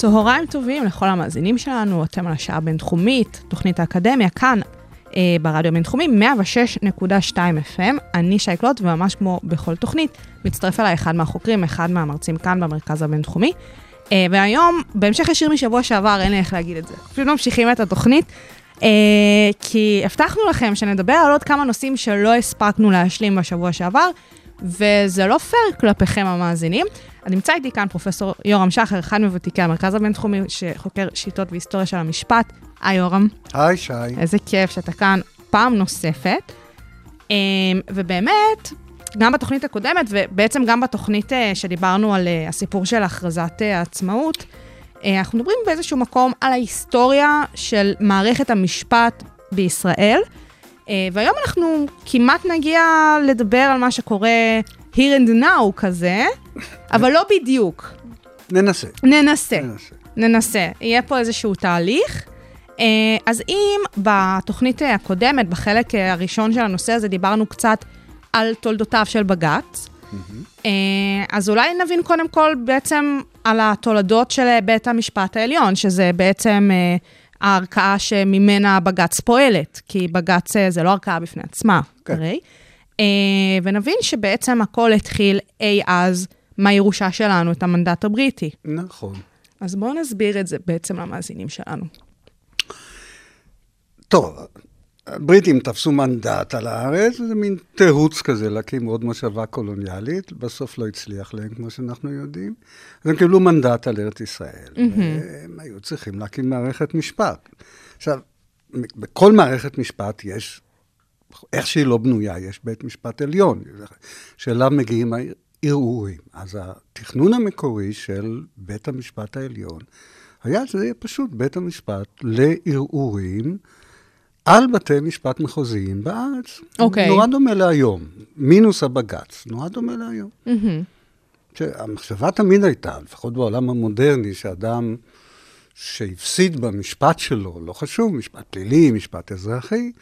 צהריים טובים לכל המאזינים שלנו, אתם על השעה הבינתחומית, תוכנית האקדמיה, כאן אה, ברדיו הבינתחומי, 106.2 FM. אני שי קלוט, וממש כמו בכל תוכנית, מצטרף אליי אחד מהחוקרים, אחד מהמרצים כאן במרכז הבינתחומי. אה, והיום, בהמשך ישיר משבוע שעבר, אין לי איך להגיד את זה. פשוט ממשיכים את התוכנית, אה, כי הבטחנו לכם שנדבר על עוד כמה נושאים שלא הספקנו להשלים בשבוע שעבר, וזה לא פייר כלפיכם המאזינים. אז נמצא איתי כאן פרופסור יורם שחר, אחד מוותיקי המרכז הבינתחומי, שחוקר שיטות והיסטוריה של המשפט. היי יורם. היי שי. איזה כיף שאתה כאן פעם נוספת. אמ, ובאמת, גם בתוכנית הקודמת, ובעצם גם בתוכנית אה, שדיברנו על אה, הסיפור של הכרזת אה, העצמאות, אנחנו מדברים באיזשהו מקום על ההיסטוריה של מערכת המשפט בישראל. והיום אנחנו כמעט נגיע לדבר על מה שקורה here and now כזה, אבל לא בדיוק. ננסה. ננסה. ננסה. ננסה. יהיה פה איזשהו תהליך. אה, אז אם בתוכנית הקודמת, בחלק הראשון של הנושא הזה, דיברנו קצת על תולדותיו של בג"ץ, אה, אז אולי נבין קודם כל בעצם על התולדות של בית המשפט העליון, שזה בעצם אה, הערכאה שממנה בג"ץ פועלת, כי בג"ץ זה לא ערכאה בפני עצמה, כן. הרי. ונבין שבעצם הכל התחיל אי אז מהירושה שלנו, את המנדט הבריטי. נכון. אז בואו נסביר את זה בעצם למאזינים שלנו. טוב, הבריטים תפסו מנדט על הארץ, זה מין תירוץ כזה להקים עוד מושבה קולוניאלית, בסוף לא הצליח להם, כמו שאנחנו יודעים. אז הם קיבלו מנדט על ארץ ישראל, והם היו צריכים להקים מערכת משפט. עכשיו, בכל מערכת משפט יש, איך שהיא לא בנויה, יש בית משפט עליון, שאליו מגיעים הערעורים. אז התכנון המקורי של בית המשפט העליון היה שזה יהיה פשוט בית המשפט לערעורים. על בתי משפט מחוזיים בארץ. אוקיי. נורא דומה להיום, מינוס הבג"ץ, נורא דומה להיום. Mm-hmm. המחשבה תמיד הייתה, לפחות בעולם המודרני, שאדם שהפסיד במשפט שלו, לא חשוב, משפט פלילי, משפט אזרחי,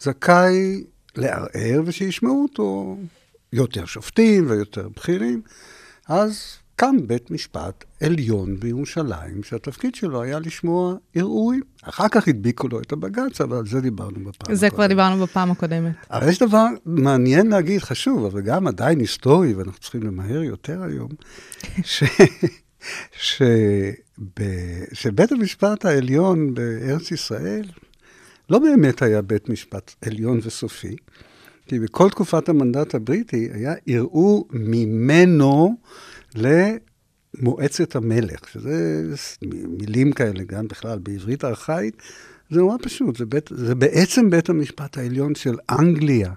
זכאי לערער ושישמעו אותו יותר שופטים ויותר בכירים. אז קם בית משפט עליון בירושלים, שהתפקיד שלו היה לשמוע ערעורים. אחר כך הדביקו לו את הבג"ץ, אבל על זה דיברנו בפעם הקודמת. זה כבר דיברנו בפעם הקודמת. אבל יש דבר מעניין להגיד, חשוב, אבל גם עדיין היסטורי, ואנחנו צריכים למהר יותר היום, ש... ש... ב... שבית המשפט העליון בארץ ישראל לא באמת היה בית משפט עליון וסופי, כי בכל תקופת המנדט הבריטי היה ערעור ממנו למועצת המלך, שזה מילים כאלה גם בכלל בעברית ארכאית, זה נורא פשוט, זה, בית, זה בעצם בית המשפט העליון של אנגליה.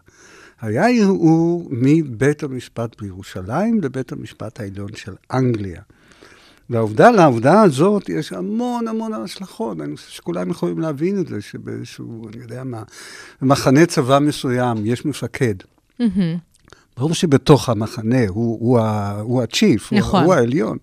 היה ערעור מבית המשפט בירושלים לבית המשפט העליון של אנגליה. והעובדה, לעובדה הזאת יש המון המון השלכות. אני חושב שכולם יכולים להבין את זה, שבאיזשהו, אני יודע מה, במחנה צבא מסוים יש מפקד. Mm-hmm. ברור שבתוך המחנה הוא, הוא, הוא הצ'יף, נכון. הוא, הוא העליון.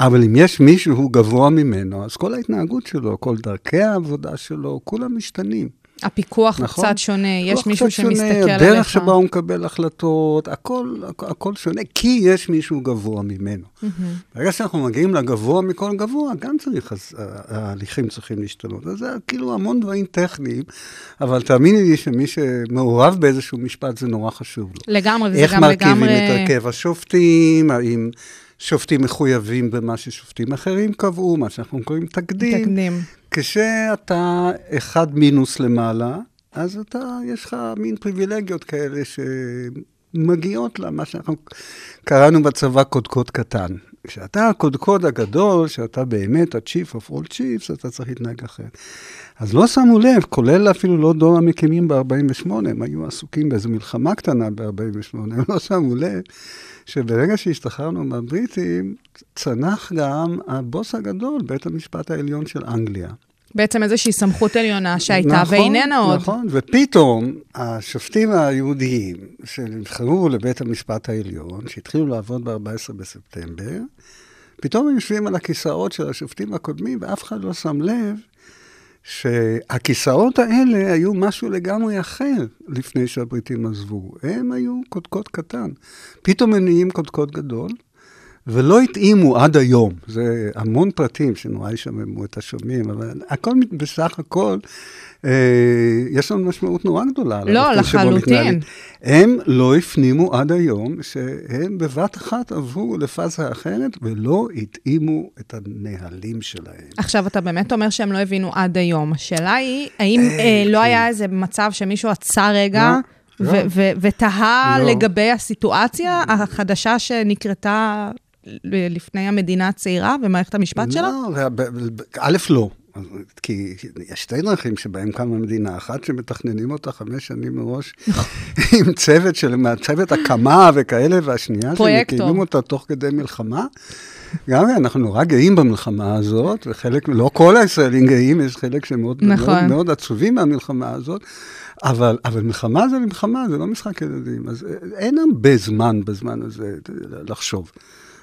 אבל אם יש מישהו גבוה ממנו, אז כל ההתנהגות שלו, כל דרכי העבודה שלו, כולם משתנים. הפיקוח נכון? הוא קצת שונה, יש מישהו קצת שמסתכל שונה, עליך. הדרך שבה הוא מקבל החלטות, הכל, הכל, הכל שונה, כי יש מישהו גבוה ממנו. Mm-hmm. ברגע שאנחנו מגיעים לגבוה מכל גבוה, גם צריך, אז ההליכים צריכים להשתנות. אז זה כאילו המון דברים טכניים, אבל תאמיני לי שמי שמעורב באיזשהו משפט זה נורא חשוב לו. לגמרי, וזה איך גם מרכיבים לגמרי... את הרכב השופטים, האם שופטים מחויבים במה ששופטים אחרים קבעו, מה שאנחנו קוראים תקדים. תקדים. כשאתה אחד מינוס למעלה, אז אתה, יש לך מין פריבילגיות כאלה שמגיעות למה שאנחנו קראנו בצבא קודקוד קטן. כשאתה הקודקוד הגדול, שאתה באמת ה-chief of all chiefs, אתה צריך להתנהג אחרת. אז לא שמו לב, כולל אפילו לא דור המקימים ב-48, הם היו עסוקים באיזו מלחמה קטנה ב-48, הם לא שמו לב שברגע שהשתחררנו מהבריטים, צנח גם הבוס הגדול, בית המשפט העליון של אנגליה. בעצם איזושהי סמכות עליונה שהייתה נכון, ואיננה עוד. נכון, ופתאום השופטים היהודיים שנבחרו לבית המשפט העליון, שהתחילו לעבוד ב-14 בספטמבר, פתאום הם יושבים על הכיסאות של השופטים הקודמים, ואף אחד לא שם לב שהכיסאות האלה היו משהו לגמרי אחר לפני שהבריטים עזבו. הם היו קודקוד קטן. פתאום הם נהיים קודקוד גדול, ולא התאימו עד היום. זה המון פרטים שנורא ישממו את השומעים, אבל הכל בסך הכל, אה, יש לנו משמעות נורא גדולה. לא, לחלוטין. הם לא הפנימו עד היום שהם בבת אחת עברו לפאזה אחרת ולא התאימו את הנהלים שלהם. עכשיו, אתה באמת אומר שהם לא הבינו עד היום. השאלה היא, האם אה, לא היה איזה מצב שמישהו עצר רגע לא, לא. ותהה לא. לגבי הסיטואציה החדשה שנקרתה לפני המדינה הצעירה ומערכת המשפט שלה? לא, ב- ב- א', לא. כי יש שתי דרכים שבהם קמה מדינה, אחת שמתכננים אותה חמש שנים מראש, עם צוות של, צוות הקמה וכאלה, והשנייה. שמקימים אותה תוך כדי מלחמה. גם אנחנו נורא גאים במלחמה הזאת, וחלק, לא כל הישראלים גאים, יש חלק שמאוד נכון. מאוד, מאוד עצובים מהמלחמה הזאת, אבל, אבל מלחמה זה מלחמה, זה לא משחק ילדים. אז אין הרבה זמן בזמן הזה לחשוב.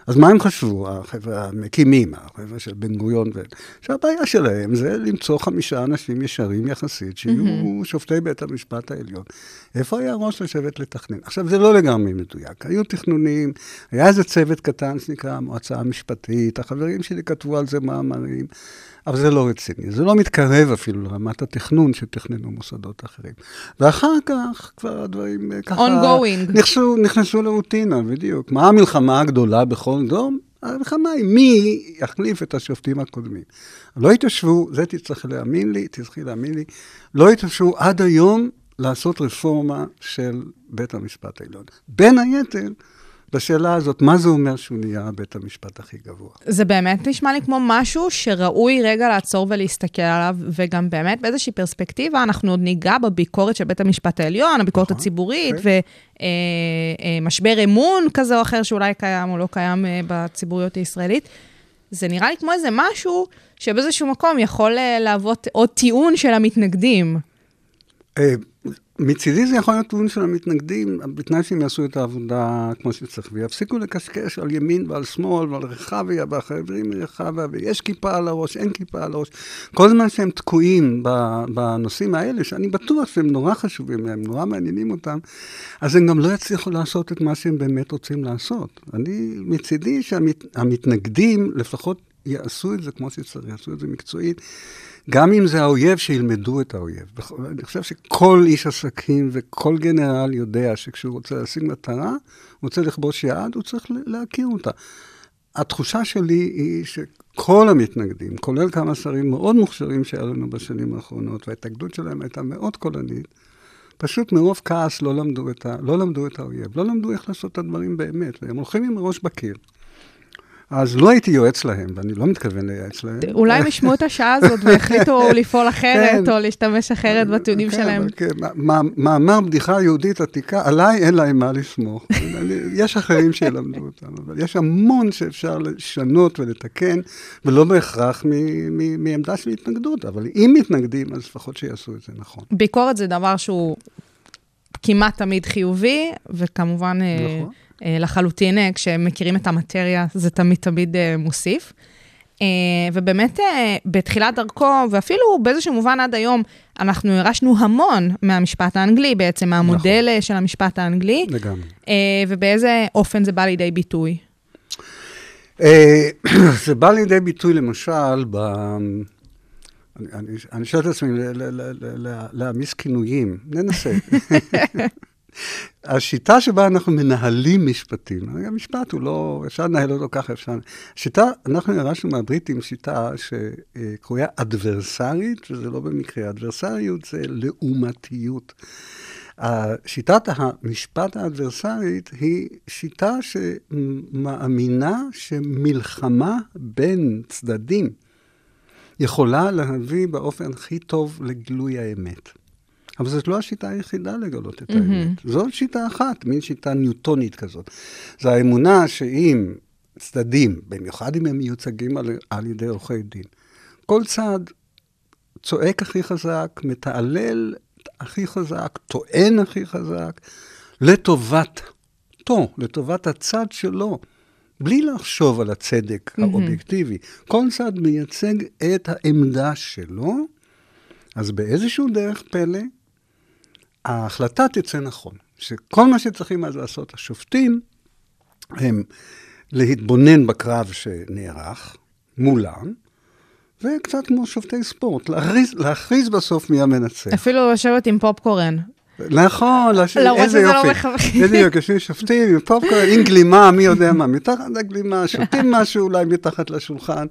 אז מה הם חשבו, החבר'ה המקימים, החבר'ה של בן גוריון, ו- שהבעיה שלהם זה למצוא חמישה אנשים ישרים יחסית, שיהיו mm-hmm. שופטי בית המשפט העליון. איפה היה ראש לשבת לתכנן? עכשיו, זה לא לגמרי מדויק. היו תכנונים, היה איזה צוות קטן שנקרא המועצה המשפטית, החברים שלי כתבו על זה מאמרים, אבל זה לא רציני. זה לא מתקרב אפילו לרמת התכנון שתכננו מוסדות אחרים. ואחר כך כבר הדברים אה, ככה... Ongoing. נכנסו, נכנסו לרוטינה, בדיוק. מה המלחמה הגדולה בכל דום? המלחמה היא מי יחליף את השופטים הקודמים. לא התיישבו, זה תצטרך להאמין לי, תצטרכי להאמין לי, לא התיישבו עד היום לעשות רפורמה של בית המשפט העליון. בין היתר, בשאלה הזאת, מה זה אומר שהוא נהיה בית המשפט הכי גבוה? זה באמת נשמע לי כמו משהו שראוי רגע לעצור ולהסתכל עליו, וגם באמת באיזושהי פרספקטיבה, אנחנו עוד ניגע בביקורת של בית המשפט העליון, הביקורת נכון, הציבורית, כן. ומשבר אמון כזה או אחר שאולי קיים או לא קיים אה, בציבוריות הישראלית. זה נראה לי כמו איזה משהו שבאיזשהו מקום יכול אה, להוות עוד טיעון של המתנגדים. מצידי זה יכול להיות טיעון של המתנגדים, בתנאי שהם יעשו את העבודה כמו שצריך, ויפסיקו לקשקש על ימין ועל שמאל ועל רחביה והחברים מרחביה, ויש כיפה על הראש, אין כיפה על הראש. כל זמן שהם תקועים בנושאים האלה, שאני בטוח שהם נורא חשובים להם, נורא מעניינים אותם, אז הם גם לא יצליחו לעשות את מה שהם באמת רוצים לעשות. אני מצידי שהמתנגדים לפחות יעשו את זה כמו שצריך, יעשו את זה מקצועית. גם אם זה האויב, שילמדו את האויב. אני חושב שכל איש עסקים וכל גנרל יודע שכשהוא רוצה להשיג מטרה, רוצה לכבוש יעד, הוא צריך להכיר אותה. התחושה שלי היא שכל המתנגדים, כולל כמה שרים מאוד מוכשרים שהיו לנו בשנים האחרונות, וההתנגדות שלהם הייתה מאוד קולנית, פשוט מרוב כעס לא למדו, את ה, לא למדו את האויב, לא למדו איך לעשות את הדברים באמת, והם הולכים עם הראש בקיר. אז לא הייתי יועץ להם, ואני לא מתכוון לייעץ להם. אולי הם ישמעו את השעה הזאת והחליטו לפעול אחרת, כן. או להשתמש אחרת בטיעונים כן, שלהם. כן, מאמר בדיחה יהודית עתיקה, עליי אין להם מה לסמוך. יש אחרים שילמדו אותם, אבל יש המון שאפשר לשנות ולתקן, ולא בהכרח מעמדה של התנגדות, אבל אם מתנגדים, אז לפחות שיעשו את זה נכון. ביקורת זה דבר שהוא כמעט תמיד חיובי, וכמובן אה, נכון. אה, לחלוטין, אה, כשמכירים את המטריה, זה תמיד תמיד אה, מוסיף. ובאמת, בתחילת דרכו, ואפילו באיזשהו מובן עד היום, אנחנו הרשנו המון מהמשפט האנגלי, בעצם מהמודל נכון. של המשפט האנגלי, לגמרי. ובאיזה אופן זה בא לידי ביטוי. זה בא לידי ביטוי למשל ב... אני- אני אני שואל את עצמי, להעמיס כינויים, ננסה. השיטה שבה אנחנו מנהלים משפטים, המשפט הוא לא, אפשר לנהל אותו ככה, אפשר... שיטה, אנחנו ירשנו מהבריטים שיטה שקרויה אדברסרית, וזה לא במקרה, אדברסריות זה לעומתיות. שיטת המשפט האדברסרית היא שיטה שמאמינה שמלחמה בין צדדים יכולה להביא באופן הכי טוב לגילוי האמת. אבל זאת לא השיטה היחידה לגלות את האמת. זאת שיטה אחת, מין שיטה ניוטונית כזאת. זו האמונה שאם צדדים, במיוחד אם הם מיוצגים על, על ידי עורכי דין, כל צד צועק הכי חזק, מתעלל הכי חזק, טוען הכי חזק, לטובתו, לטובת הצד שלו, בלי לחשוב על הצדק mm-hmm. האובייקטיבי. כל צד מייצג את העמדה שלו, אז באיזשהו דרך פלא, ההחלטה תצא נכון. שכל מה שצריכים אז לעשות השופטים, הם להתבונן בקרב שנערך מולם, וקצת כמו שופטי ספורט, להכריז, להכריז בסוף מי המנצח. אפילו לשבת עם פופקורן. נכון, איזה שזה לא יופי. מכוון. בדיוק, יושבים שופטים עם פופקורן, עם גלימה, מי יודע מה, מתחת לגלימה, שותים משהו אולי מתחת לשולחן,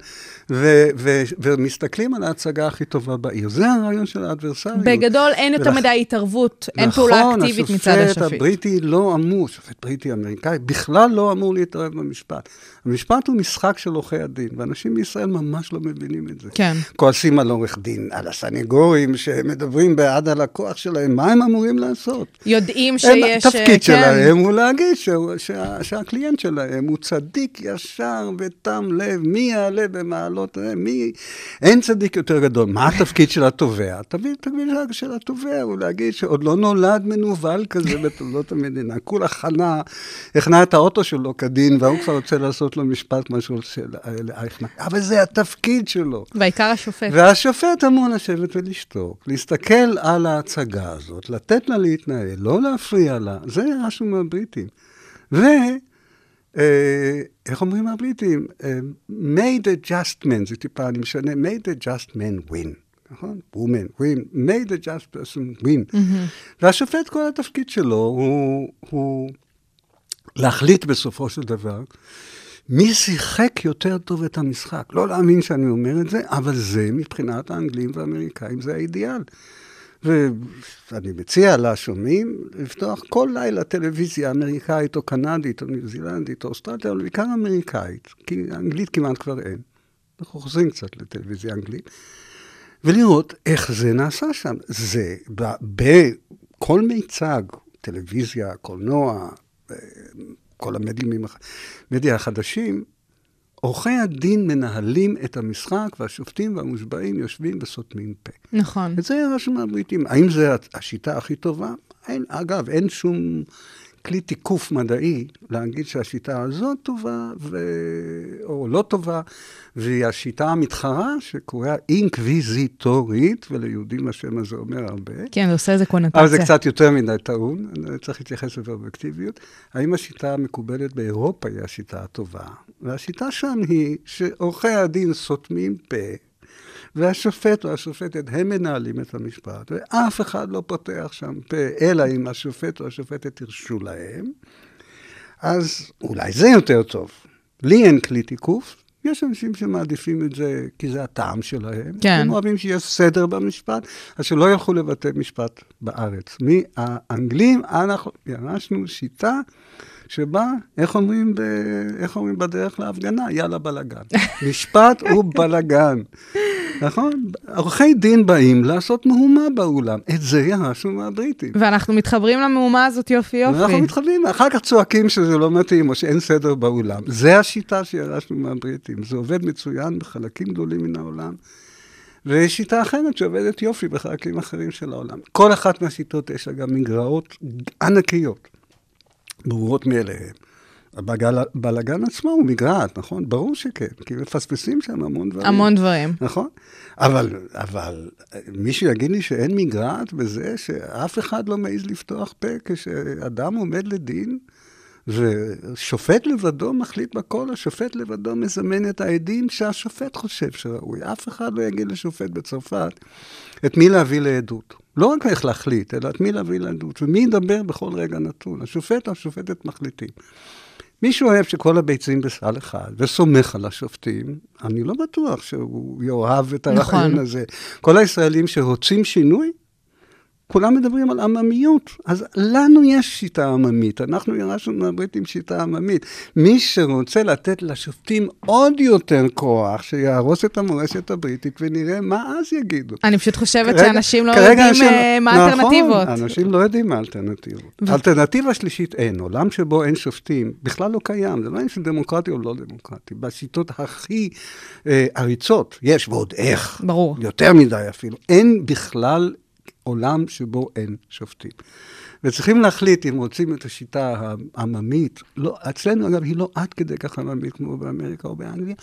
ומסתכלים על ההצגה הכי טובה בעיר. זה הרעיון של האדברסריות. בגדול אין יותר מדי התערבות, אין פעולה אקטיבית מצד נכון, השופט השופט. הבריטי לא אמור, שופט בריטי אמריקאי, בכלל לא אמור להתערב במשפט. המשפט הוא משחק של עורכי הדין, ואנשים בישראל ממש לא מבינים את זה. כן. כועסים על עורך דין, על הסנגורים שמדברים בעד הלקוח שלהם, מה הם אמורים לעשות? יודעים שיש... התפקיד כן. שלהם הוא להגיד שהוא- שה- שהקליינט שלהם הוא צדיק ישר ותם לב, מי יעלה במעלות, אה, מי... אין צדיק יותר גדול. מה התפקיד של התובע? התפקיד התפקיד של- של התובע הוא להגיד שעוד לא נולד מנוול כזה בתולדות המדינה. כולה חנה, הכנה את האוטו שלו כדין, והוא כבר רוצה לעשות לו משפט משהו של אייכמן. אבל זה התפקיד שלו. והעיקר השופט. והשופט אמור לשבת ולשתוק, להסתכל על ההצגה הזאת, לתת לה להתנהל, לא להפריע לה, זה משהו מהבריטים. ו... אה, איך אומרים הבריטים? אה, made a just man, זה טיפה, אני משנה, made a just man win, נכון? woman, win, made a just person win. והשופט, כל התפקיד שלו הוא, הוא להחליט בסופו של דבר מי שיחק יותר טוב את המשחק. לא להאמין שאני אומר את זה, אבל זה מבחינת האנגלים והאמריקאים, זה האידיאל. ואני מציע לשומעים לפתוח כל לילה טלוויזיה אמריקאית או קנדית או ניו זילנדית או אוסטרליה, אבל בעיקר אמריקאית, כי אנגלית כמעט כבר אין. אנחנו חוזרים קצת לטלוויזיה אנגלית, ולראות איך זה נעשה שם. זה בכל מיצג, טלוויזיה, קולנוע, אה, כל המדיומים, הח- מדיה החדשים, עורכי הדין מנהלים את המשחק, והשופטים והמושבעים יושבים וסותמים פה. נכון. את זה רשום מהבריטים. האם זו השיטה הכי טובה? אין, אגב, אין שום כלי תיקוף מדעי להגיד שהשיטה הזאת טובה ו... או לא טובה, והיא השיטה המתחרה שקוראה אינקוויזיטורית, וליהודים השם הזה אומר הרבה. כן, זה עושה איזה קונוטציה. אבל זה קצת יותר מדי טעון, אני צריך להתייחס לזה באובייקטיביות. האם השיטה המקובלת באירופה היא השיטה הטובה? והשיטה שם היא שעורכי הדין סותמים פה, והשופט או השופטת, הם מנהלים את המשפט, ואף אחד לא פותח שם פה, אלא אם השופט או השופטת הרשו להם. אז אולי זה יותר טוב. לי אין כלי תיקוף, יש אנשים שמעדיפים את זה כי זה הטעם שלהם. כן. הם אוהבים שיש סדר במשפט, אז שלא ילכו לבתי משפט בארץ. מהאנגלים, אנחנו ירשנו שיטה שבה, איך אומרים, ב, איך אומרים בדרך להפגנה? יאללה בלאגן. משפט הוא בלאגן. נכון? עורכי דין באים לעשות מהומה באולם. את זה ירשנו מהבריטים. ואנחנו מתחברים למהומה הזאת יופי אנחנו יופי. מתחברים, אחר כך צועקים שזה לא מתאים או שאין סדר באולם. זה השיטה שירשנו מהבריטים. זה עובד מצוין בחלקים גדולים מן העולם. ויש שיטה אחרת שעובדת יופי בחלקים אחרים של העולם. כל אחת מהשיטות יש לה גם מגרעות ענקיות, ברורות מאליהן. הבלאגן עצמו הוא מגרעת, נכון? ברור שכן, כי מפספסים שם המון דברים. המון דברים. נכון? אבל, אבל מישהו יגיד לי שאין מגרעת בזה שאף אחד לא מעז לפתוח פה כשאדם עומד לדין, ושופט לבדו מחליט בכל, השופט לבדו מזמן את העדים שהשופט חושב שראוי. אף אחד לא יגיד לשופט בצרפת את מי להביא לעדות. לא רק איך להחליט, אלא את מי להביא לעדות, ומי ידבר בכל רגע נתון. השופט או השופטת מחליטים. מי שאוהב שכל הביצים בסל אחד וסומך על השופטים, אני לא בטוח שהוא יאהב את הרעיון נכון. הזה. כל הישראלים שרוצים שינוי, כולם מדברים על עממיות, אז לנו יש שיטה עממית, אנחנו ירשנו מהבריטים שיטה עממית. מי שרוצה לתת לשופטים עוד יותר כוח, שיהרוס את המורשת הבריטית, ונראה מה אז יגידו. אני פשוט חושבת כרגע- שאנשים לא יודעים אנשים- אה, מה נכון, האלטרנטיבות. אנשים לא יודעים מה האלטרנטיבות. אלטרנטיבה שלישית אין. עולם שבו אין שופטים בכלל לא קיים. זה לא עניין של דמוקרטי או לא דמוקרטי. בשיטות הכי אה, עריצות, יש ועוד איך. ברור. יותר מדי אפילו. אין בכלל עולם שבו אין שופטים. וצריכים להחליט אם רוצים את השיטה העממית. לא, אצלנו, אגב, היא לא עד כדי כך עממית כמו באמריקה או באנגליה,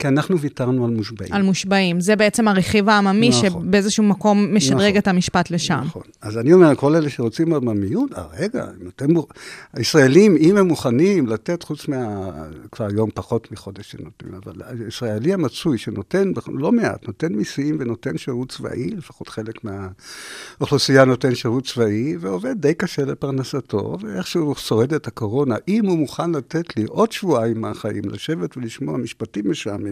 כי אנחנו ויתרנו על מושבעים. על מושבעים. זה בעצם הרכיב העממי נכון. שבאיזשהו מקום משדרג נכון. את המשפט לשם. נכון. אז אני אומר, כל אלה שרוצים עממיות, אה, רגע, אם אתם... הישראלים, אם הם מוכנים לתת, חוץ מה... כבר היום פחות מחודש שנותנים, אבל הישראלי המצוי שנותן, לא מעט, נותן מיסים ונותן שירות צבאי, לפחות חלק מהאוכלוסייה נותן שירות צבאי, ועובד די קשה לפרנסתו, ואיכשהו שורד את הקורונה. אם הוא מוכן לתת לי עוד שבועיים מהחיים, לשבת ולשמוע משפטים משעממים,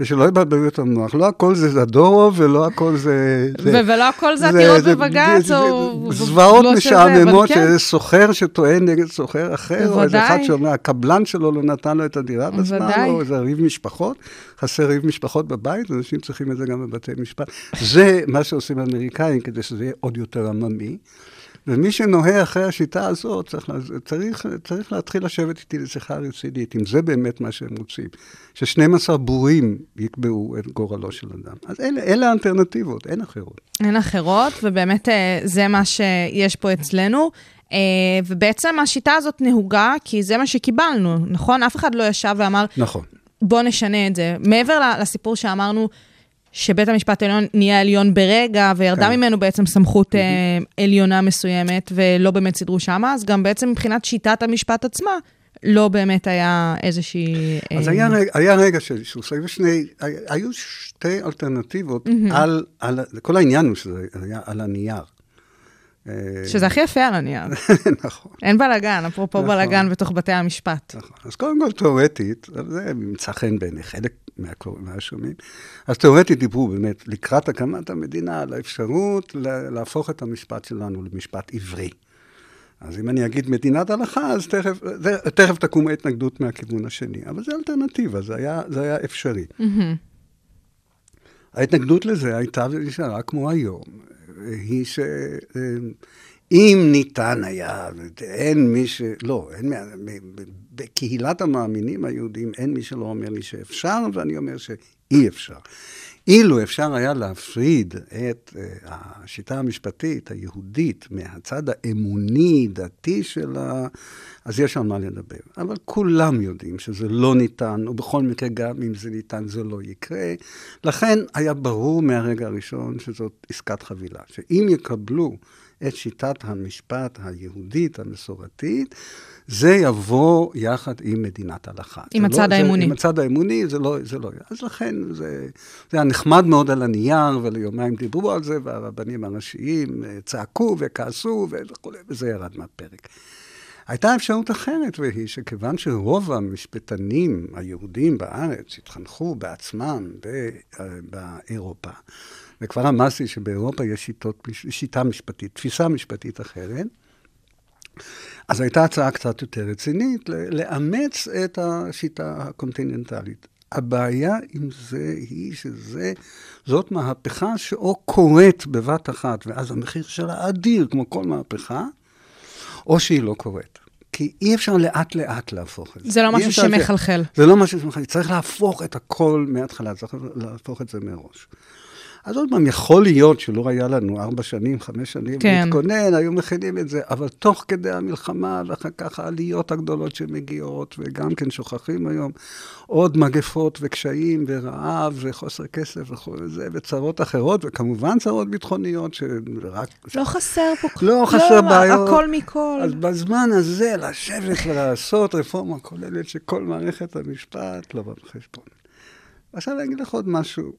ושלא יבלבלו את המוח, לא הכל זה זדורוב ולא הכל זה... זה- ולא הכל זה עתירות בבג"ץ, או... זוועות משעממות, כן. שזה סוחר שטוען נגד סוחר אחר, או איזה אחד. שאומר, הקבלן שלו לא נתן לו את הדירה בזמן. או איזה ריב משפחות, חסר ריב משפחות בבית, אנשים צריכים את זה גם בבתי משפט. זה מה שעושים האמריקאים, כדי שזה יהיה עוד יותר עממי. ומי שנוהה אחרי השיטה הזאת, צריך, צריך, צריך להתחיל לשבת איתי לשיחה רצינית, אם זה באמת מה שהם רוצים. ש-12 בורים יקבעו את גורלו של אדם. אז אלה, אלה האלטרנטיבות, אין אחרות. אין אחרות, ובאמת אה, זה מה שיש פה אצלנו. אה, ובעצם השיטה הזאת נהוגה, כי זה מה שקיבלנו, נכון? אף אחד לא ישב ואמר, נכון. בוא נשנה את זה. מעבר לסיפור שאמרנו, שבית המשפט העליון נהיה עליון ברגע, וירדה כן. ממנו בעצם סמכות אה, עליונה מסוימת, ולא באמת סידרו שמה, אז גם בעצם מבחינת שיטת המשפט עצמה, לא באמת היה איזושהי... אז אה, היה רגע, היה רגע של איסוס, היו שני, היו שתי אלטרנטיבות על, על, כל העניין הוא שזה היה על הנייר. אה, שזה הכי יפה על הנייר. נכון, אין בלאגן, אפרופו נכון. בלאגן בתוך בתי המשפט. נכון. אז קודם כל, תיאורטית, אבל זה ימצא חן בעיני חלק מהשומעים, אז תיאורטית דיברו באמת לקראת הקמת המדינה על האפשרות לה- להפוך את המשפט שלנו למשפט עברי. אז אם אני אגיד מדינת הלכה, אז תכף, זה, תכף תקום ההתנגדות מהכיוון השני. אבל זו אלטרנטיבה, זה היה, זה היה אפשרי. ההתנגדות לזה הייתה ונשארה כמו היום, היא שאם ניתן היה, אין מי ש... לא, אין... בקהילת המאמינים היהודים אין מי שלא אומר לי שאפשר, ואני אומר שאי אפשר. אילו אפשר היה להפריד את אה, השיטה המשפטית היהודית מהצד האמוני-דתי שלה, אז יש על מה לדבר. אבל כולם יודעים שזה לא ניתן, ובכל מקרה גם אם זה ניתן זה לא יקרה. לכן היה ברור מהרגע הראשון שזאת עסקת חבילה, שאם יקבלו את שיטת המשפט היהודית המסורתית, זה יבוא יחד עם מדינת הלכה. עם זה הצד לא, האמוני. זה, עם הצד האמוני, זה לא, זה לא... אז לכן זה, זה היה נחמד מאוד על הנייר, וליומיים דיברו על זה, והרבנים הראשיים אה, צעקו וכעסו וכולי, וזה ירד מהפרק. הייתה אפשרות אחרת, והיא שכיוון שרוב המשפטנים היהודים בארץ התחנכו בעצמם ב- אה, באירופה, וכבר רמזתי שבאירופה יש שיטות, שיטה משפטית, תפיסה משפטית אחרת, אז הייתה הצעה קצת יותר רצינית לאמץ את השיטה הקונטיננטלית. הבעיה עם זה היא שזה, זאת מהפכה שאו קורית בבת אחת, ואז המחיר שלה אדיר, כמו כל מהפכה, או שהיא לא קורית. כי אי אפשר לאט-לאט להפוך את זה. זה לא משהו שמחלחל. זה לא משהו שמחלחל, צריך להפוך את הכל מההתחלה, צריך להפוך את זה מראש. אז עוד פעם, יכול להיות שלא היה לנו ארבע שנים, חמש שנים כן. להתכונן, היו מכינים את זה, אבל תוך כדי המלחמה, ואחר כך העליות הגדולות שמגיעות, וגם כן שוכחים היום עוד מגפות וקשיים ורעב וחוסר כסף וכל זה, וצרות אחרות, וכמובן צרות ביטחוניות שרק... לא חסר פה... לא חסר בעיות. הכל מכל. אז בזמן הזה לשבת ולעשות רפורמה כוללת שכל מערכת המשפט לא בא בחשבון. עכשיו אני אגיד לך עוד משהו.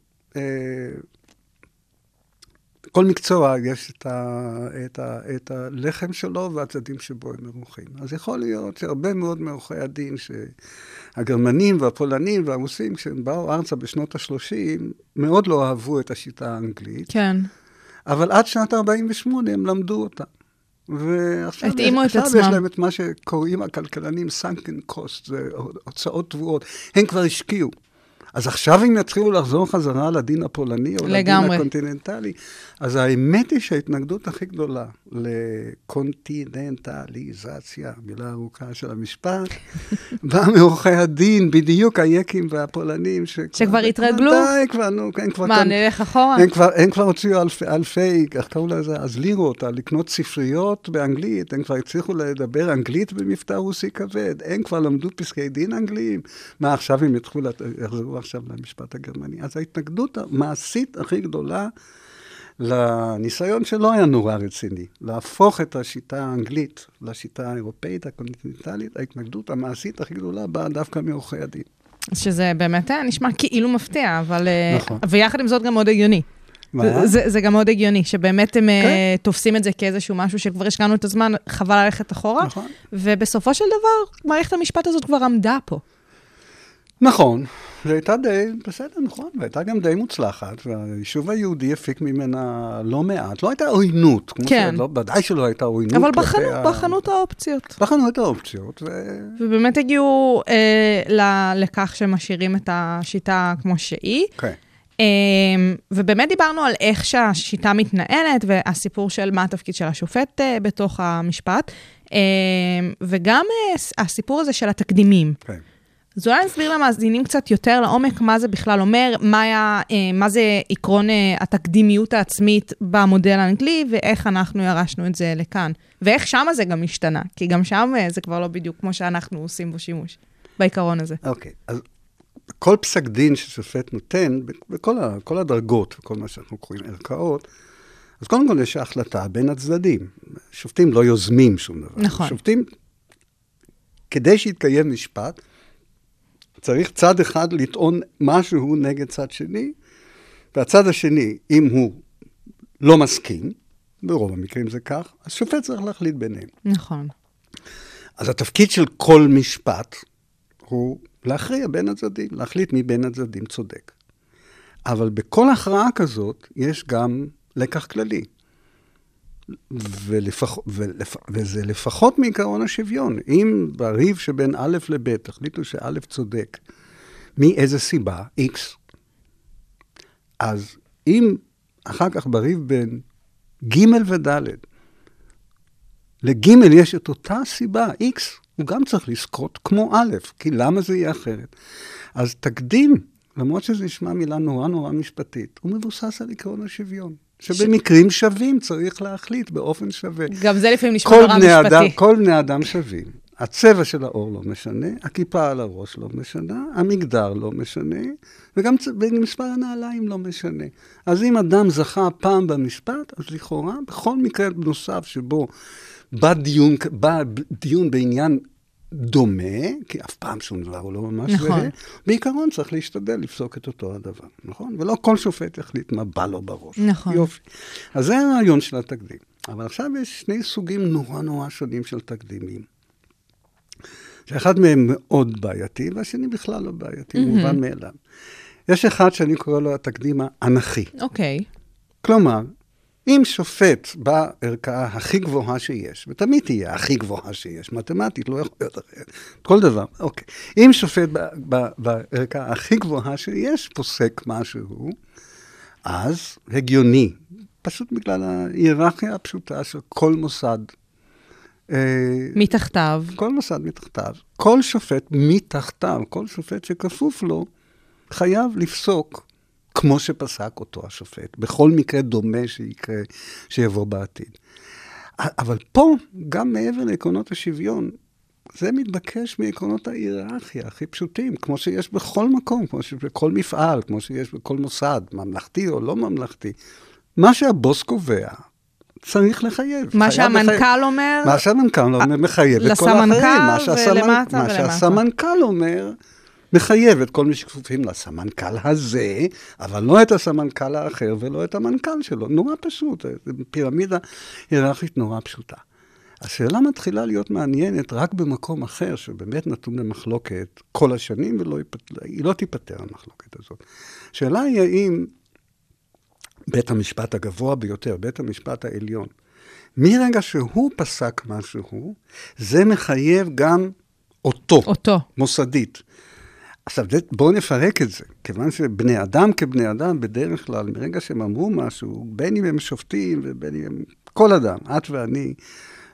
כל מקצוע יש את, ה, את, ה, את הלחם שלו והצדדים שבו הם מרוחים. אז יכול להיות שהרבה מאוד מעורכי הדין, שהגרמנים והפולנים והרוסים, כשהם באו ארצה בשנות ה-30, מאוד לא אהבו את השיטה האנגלית. כן. אבל עד שנת 48' הם למדו אותה. ועכשיו התאימו את עצמם. יש להם את מה שקוראים הכלכלנים sunken cost, זה הוצאות גבוהות. הם כבר השקיעו. אז עכשיו הם יתחילו לחזור חזרה לדין הפולני או הגרמני. לדין הקונטיננטלי. אז האמת היא שההתנגדות הכי גדולה לקונטיננטליזציה, מילה ארוכה של המשפט, באה מעורכי הדין, בדיוק היקים והפולנים, שכבר התרגלו? די, כבר, נו, הם כבר... מה, נלך אחורה? הם כבר, הם כבר הוציאו אלפי, אלפי, איך קראו לזה? אז לירות, על לקנות ספריות באנגלית, הם כבר הצליחו לדבר אנגלית במבטא רוסי כבד, הם כבר למדו פסקי דין אנגליים. מה, עכשיו הם יתחילו, יחזרו עכשיו למשפט הגרמני. אז ההתנגדות המעשית הכי גדולה לניסיון שלא היה נורא רציני, להפוך את השיטה האנגלית לשיטה האירופאית הקונטיננטלית, ההתנגדות המעשית הכי גדולה באה דווקא מעורכי הדין. שזה באמת אה, נשמע כאילו מפתיע, אבל... אה, נכון. ויחד עם זאת גם מאוד הגיוני. מה? זה, זה גם מאוד הגיוני, שבאמת הם אה, כן. תופסים את זה כאיזשהו משהו שכבר השקענו את הזמן, חבל ללכת אחורה. נכון. ובסופו של דבר, מערכת המשפט הזאת כבר עמדה פה. נכון, זו הייתה די, בסדר, נכון, והייתה גם די מוצלחת, והיישוב היהודי הפיק ממנה לא מעט. לא הייתה עוינות, כמו כן. שלא, ודאי שלא הייתה עוינות. אבל בחנו, ה- בחנו את האופציות. בחנו את האופציות, ו... ובאמת הגיעו אה, ל- לכך שמשאירים את השיטה כמו שהיא. כן. אה, ובאמת דיברנו על איך שהשיטה מתנהלת, והסיפור של מה התפקיד של השופט אה, בתוך המשפט, אה, וגם ס- הסיפור הזה של התקדימים. כן. אז אולי נסביר למאזינים קצת יותר לעומק מה זה בכלל אומר, מה, היה, אה, מה זה עקרון אה, התקדימיות העצמית במודל האנגלי, ואיך אנחנו ירשנו את זה לכאן. ואיך שמה זה גם השתנה, כי גם שם אה, זה כבר לא בדיוק כמו שאנחנו עושים בו שימוש, בעיקרון הזה. אוקיי, אז כל פסק דין ששופט נותן, בכל הדרגות וכל מה שאנחנו קוראים ערכאות, אז קודם כל יש החלטה בין הצדדים. שופטים לא יוזמים שום דבר. נכון. שופטים, כדי שיתקיים משפט, צריך צד אחד לטעון משהו נגד צד שני, והצד השני, אם הוא לא מסכים, ברוב המקרים זה כך, אז שופט צריך להחליט ביניהם. נכון. אז התפקיד של כל משפט הוא להכריע בין הצדדים, להחליט מי בין הצדדים צודק. אבל בכל הכרעה כזאת יש גם לקח כללי. ולפח, ולפ, וזה לפחות מעיקרון השוויון. אם בריב שבין א' לב' החליטו שא' צודק, מאיזה סיבה, X, אז אם אחר כך בריב בין ג' וד', לג' יש את אותה סיבה, X, הוא גם צריך לזכות כמו א', כי למה זה יהיה אחרת? אז תקדים, למרות שזה נשמע מילה נורא נורא משפטית, הוא מבוסס על עקרון השוויון. שבמקרים שווים צריך להחליט באופן שווה. גם זה לפעמים נשמע כל נורא משפטי. אדם, כל בני אדם שווים. הצבע של העור לא משנה, הכיפה על הראש לא משנה, המגדר לא משנה, וגם ומספר הנעליים לא משנה. אז אם אדם זכה פעם במשפט, אז לכאורה, בכל מקרה נוסף שבו בא דיון, בא דיון בעניין דומה, כי אף פעם שום דבר הוא לא ממש נכון. זהה, בעיקרון צריך להשתדל לפסוק את אותו הדבר, נכון? ולא כל שופט יחליט מה בא לו בראש. נכון. יופי. אז זה הרעיון של התקדים. אבל עכשיו יש שני סוגים נורא נורא שונים של תקדימים. שאחד מהם מאוד בעייתי, והשני בכלל לא בעייתי, מובן מאליו. יש אחד שאני קורא לו התקדים האנכי. אוקיי. כלומר, אם שופט בערכאה הכי גבוהה שיש, ותמיד תהיה הכי גבוהה שיש, מתמטית, לא יכול להיות אחרת, כל דבר, אוקיי. אם שופט בערכאה הכי גבוהה שיש, פוסק משהו, אז הגיוני, פשוט בגלל ההיררכיה הפשוטה של כל מוסד. אה, מתחתיו. כל מוסד מתחתיו, כל שופט מתחתיו, כל שופט שכפוף לו, חייב לפסוק כמו שפסק אותו השופט, בכל מקרה דומה שיקרה, שיבוא בעתיד. אבל פה, גם מעבר לעקרונות השוויון, זה מתבקש מעקרונות ההיררכיה הכי פשוטים, כמו שיש בכל מקום, כמו שיש בכל מפעל, כמו שיש בכל מוסד, ממלכתי או לא ממלכתי. מה שהבוס קובע, צריך לחייב. מה חייב לחייב. שהמנכ"ל אומר, מה שהמנכ"ל אומר מחייב את כל לסמנכ"ל האחרים. מה שהסמנ- ולמטה מה ולמטה. שהסמנכ"ל אומר, מחייב את כל מי שכפופים לסמנכ"ל הזה, אבל לא את הסמנכ"ל האחר ולא את המנכ"ל שלו. נורא פשוט, פירמידה היררכית נורא פשוטה. השאלה מתחילה להיות מעניינת רק במקום אחר, שבאמת נתון למחלוקת כל השנים, והיא לא תיפתר המחלוקת הזאת. השאלה היא האם בית המשפט הגבוה ביותר, בית המשפט העליון. מרגע שהוא פסק משהו, זה מחייב גם אותו, אותו. מוסדית. עכשיו, בואו נפרק את זה, כיוון שבני אדם כבני אדם, בדרך כלל, מרגע שהם אמרו משהו, בין אם הם שופטים ובין אם הם... כל אדם, את ואני,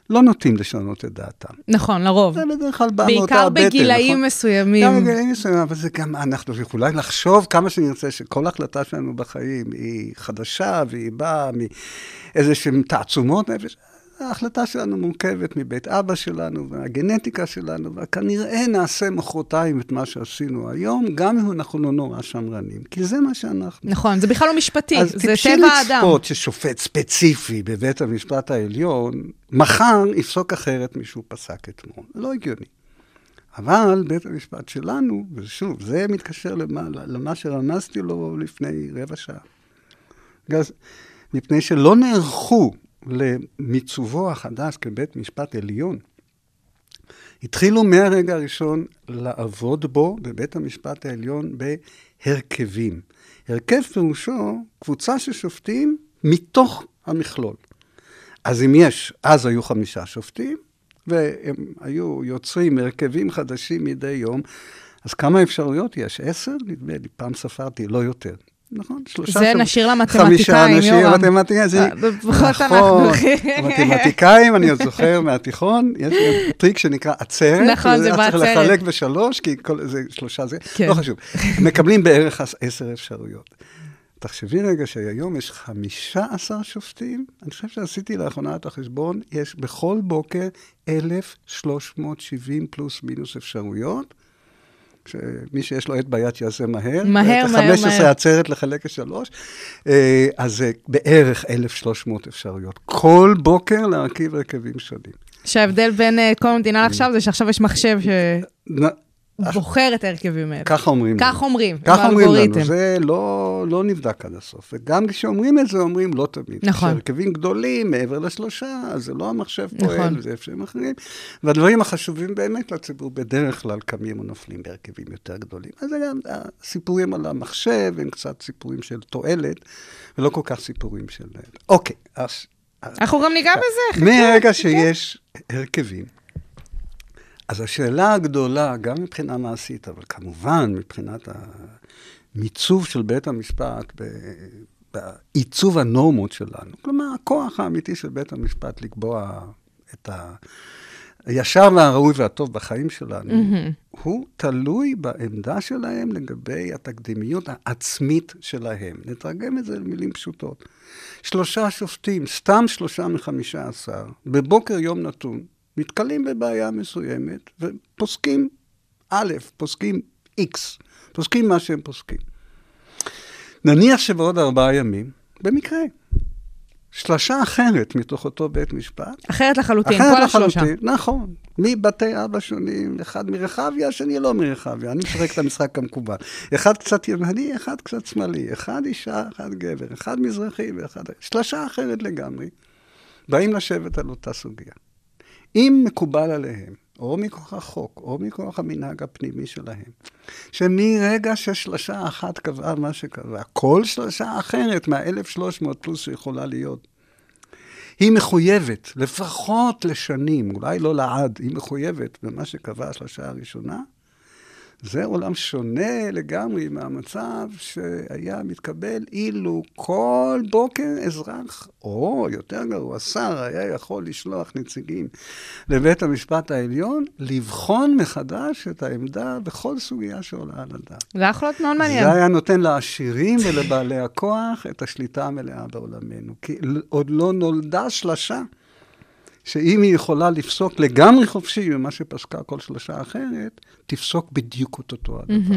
לא נוטים לשנות את דעתם. נכון, לרוב. זה בדרך כלל בא מאותה בעיקר הבטן, בגילאים נכון? מסוימים. גם בגילאים מסוימים, אבל זה גם, אנחנו יכולים לחשוב כמה שנרצה שכל החלטה שלנו בחיים היא חדשה והיא באה מאיזה שהן תעצומות נפש. ההחלטה שלנו מורכבת מבית אבא שלנו והגנטיקה שלנו, וכנראה נעשה מחרתיים את מה שעשינו היום, גם אם אנחנו לא נורא שמרנים, כי זה מה שאנחנו. נכון, זה בכלל לא משפטי, אז זה טיפשי טבע האדם. לצפות ששופט ספציפי בבית המשפט העליון, מחר יפסוק אחרת משהוא פסק אתמול. לא הגיוני. אבל בית המשפט שלנו, ושוב, זה מתקשר למה, למה שרמזתי לו לפני רבע שעה. מפני שלא נערכו למיצובו החדש כבית משפט עליון. התחילו מהרגע הראשון לעבוד בו, בבית המשפט העליון, בהרכבים. הרכב פירושו קבוצה של שופטים מתוך המכלול. אז אם יש, אז היו חמישה שופטים, והם היו יוצרים הרכבים חדשים מדי יום, אז כמה אפשרויות יש? עשר? נדמה לי, פעם ספרתי, לא יותר. נכון? שלושה זה שם- נשאיר חמישה למתמטיקאים, אנשים, יורם. מתמטיקאים, זה... אה, לפחות נכון. מתמטיקאים, אני עוד זוכר מהתיכון, יש גם טריק שנקרא עצרת. נכון, זה היה צריך בעצרת. לחלק בשלוש, כי כל, זה שלושה זה, כן. לא חשוב. מקבלים בערך עש- עשר אפשרויות. תחשבי רגע שהיום יש 15 שופטים, אני חושב שעשיתי לאחרונה את החשבון, יש בכל בוקר 1,370 פלוס מינוס אפשרויות. שמי שיש לו עט ביד יעשה מהר. מהר, את מהר, ה-15 מהר. עצרת לחלק לשלוש. אה, אז זה בערך 1,300 אפשרויות. כל בוקר להרכיב הרכבים שונים. שההבדל בין אה, קום המדינה לעכשיו זה שעכשיו יש מחשב נ- שבוחר את ההרכבים האלה. ככה אומרים לנו. כך אומרים, עם ככה אומרים לנו. זה לא, לא נבדק עד הסוף. וגם כשאומרים את זה, אומרים לא תמיד. נכון. כשהרכבים גדולים, מעבר לשלושה, אז זה לא המחשב נכון. פועל, זה אפשרים אחרים. והדברים החשובים באמת לציבור, בדרך כלל קמים או נופלים בהרכבים יותר גדולים. אז זה גם הסיפורים על המחשב, הם קצת סיפורים של תועלת, ולא כל כך סיפורים של... אוקיי, אז... אנחנו גם ניגע בזה. חכה. שיש הרכבים, אז השאלה הגדולה, גם מבחינה מעשית, אבל כמובן מבחינת המיצוב של בית המשפט, בעיצוב הנורמות שלנו, כלומר, הכוח האמיתי של בית המשפט לקבוע את ה... הישר והראוי והטוב בחיים שלנו, mm-hmm. הוא תלוי בעמדה שלהם לגבי התקדימיות העצמית שלהם. נתרגם את זה למילים פשוטות. שלושה שופטים, סתם שלושה מחמישה עשר, בבוקר יום נתון, נתקלים בבעיה מסוימת ופוסקים א', פוסקים X, פוסקים מה שהם פוסקים. נניח שבעוד ארבעה ימים, במקרה, שלושה אחרת מתוך אותו בית משפט, אחרת לחלוטין, אחרת כל השלושה. לחלוטין, נכון. מבתי אבא שונים, אחד מרחביה, השני לא מרחביה. אני משחק את המשחק המקובל. אחד קצת ימני, אחד קצת שמאלי. אחד אישה, אחד גבר. אחד מזרחי ואחד... שלושה אחרת לגמרי. באים לשבת על אותה סוגיה. אם מקובל עליהם, או מכוח החוק, או מכוח המנהג הפנימי שלהם, שמרגע ששלושה אחת קבעה מה שקבעה, כל שלושה אחרת מה-1,300 פלוס שיכולה להיות, היא מחויבת, לפחות לשנים, אולי לא לעד, היא מחויבת במה שקבעה השלושה הראשונה. זה עולם שונה לגמרי מהמצב שהיה מתקבל אילו כל בוקר אזרח, או יותר גרוע, שר היה יכול לשלוח נציגים לבית המשפט העליון, לבחון מחדש את העמדה בכל סוגיה שעולה על הדעת. זה היה יכול להיות מאוד מעניין. זה היה נותן לעשירים ולבעלי הכוח את השליטה המלאה בעולמנו. כי עוד לא נולדה שלשה שאם היא יכולה לפסוק לגמרי חופשי ממה שפסקה כל שלושה אחרת, תפסוק בדיוק את אותו הדבר.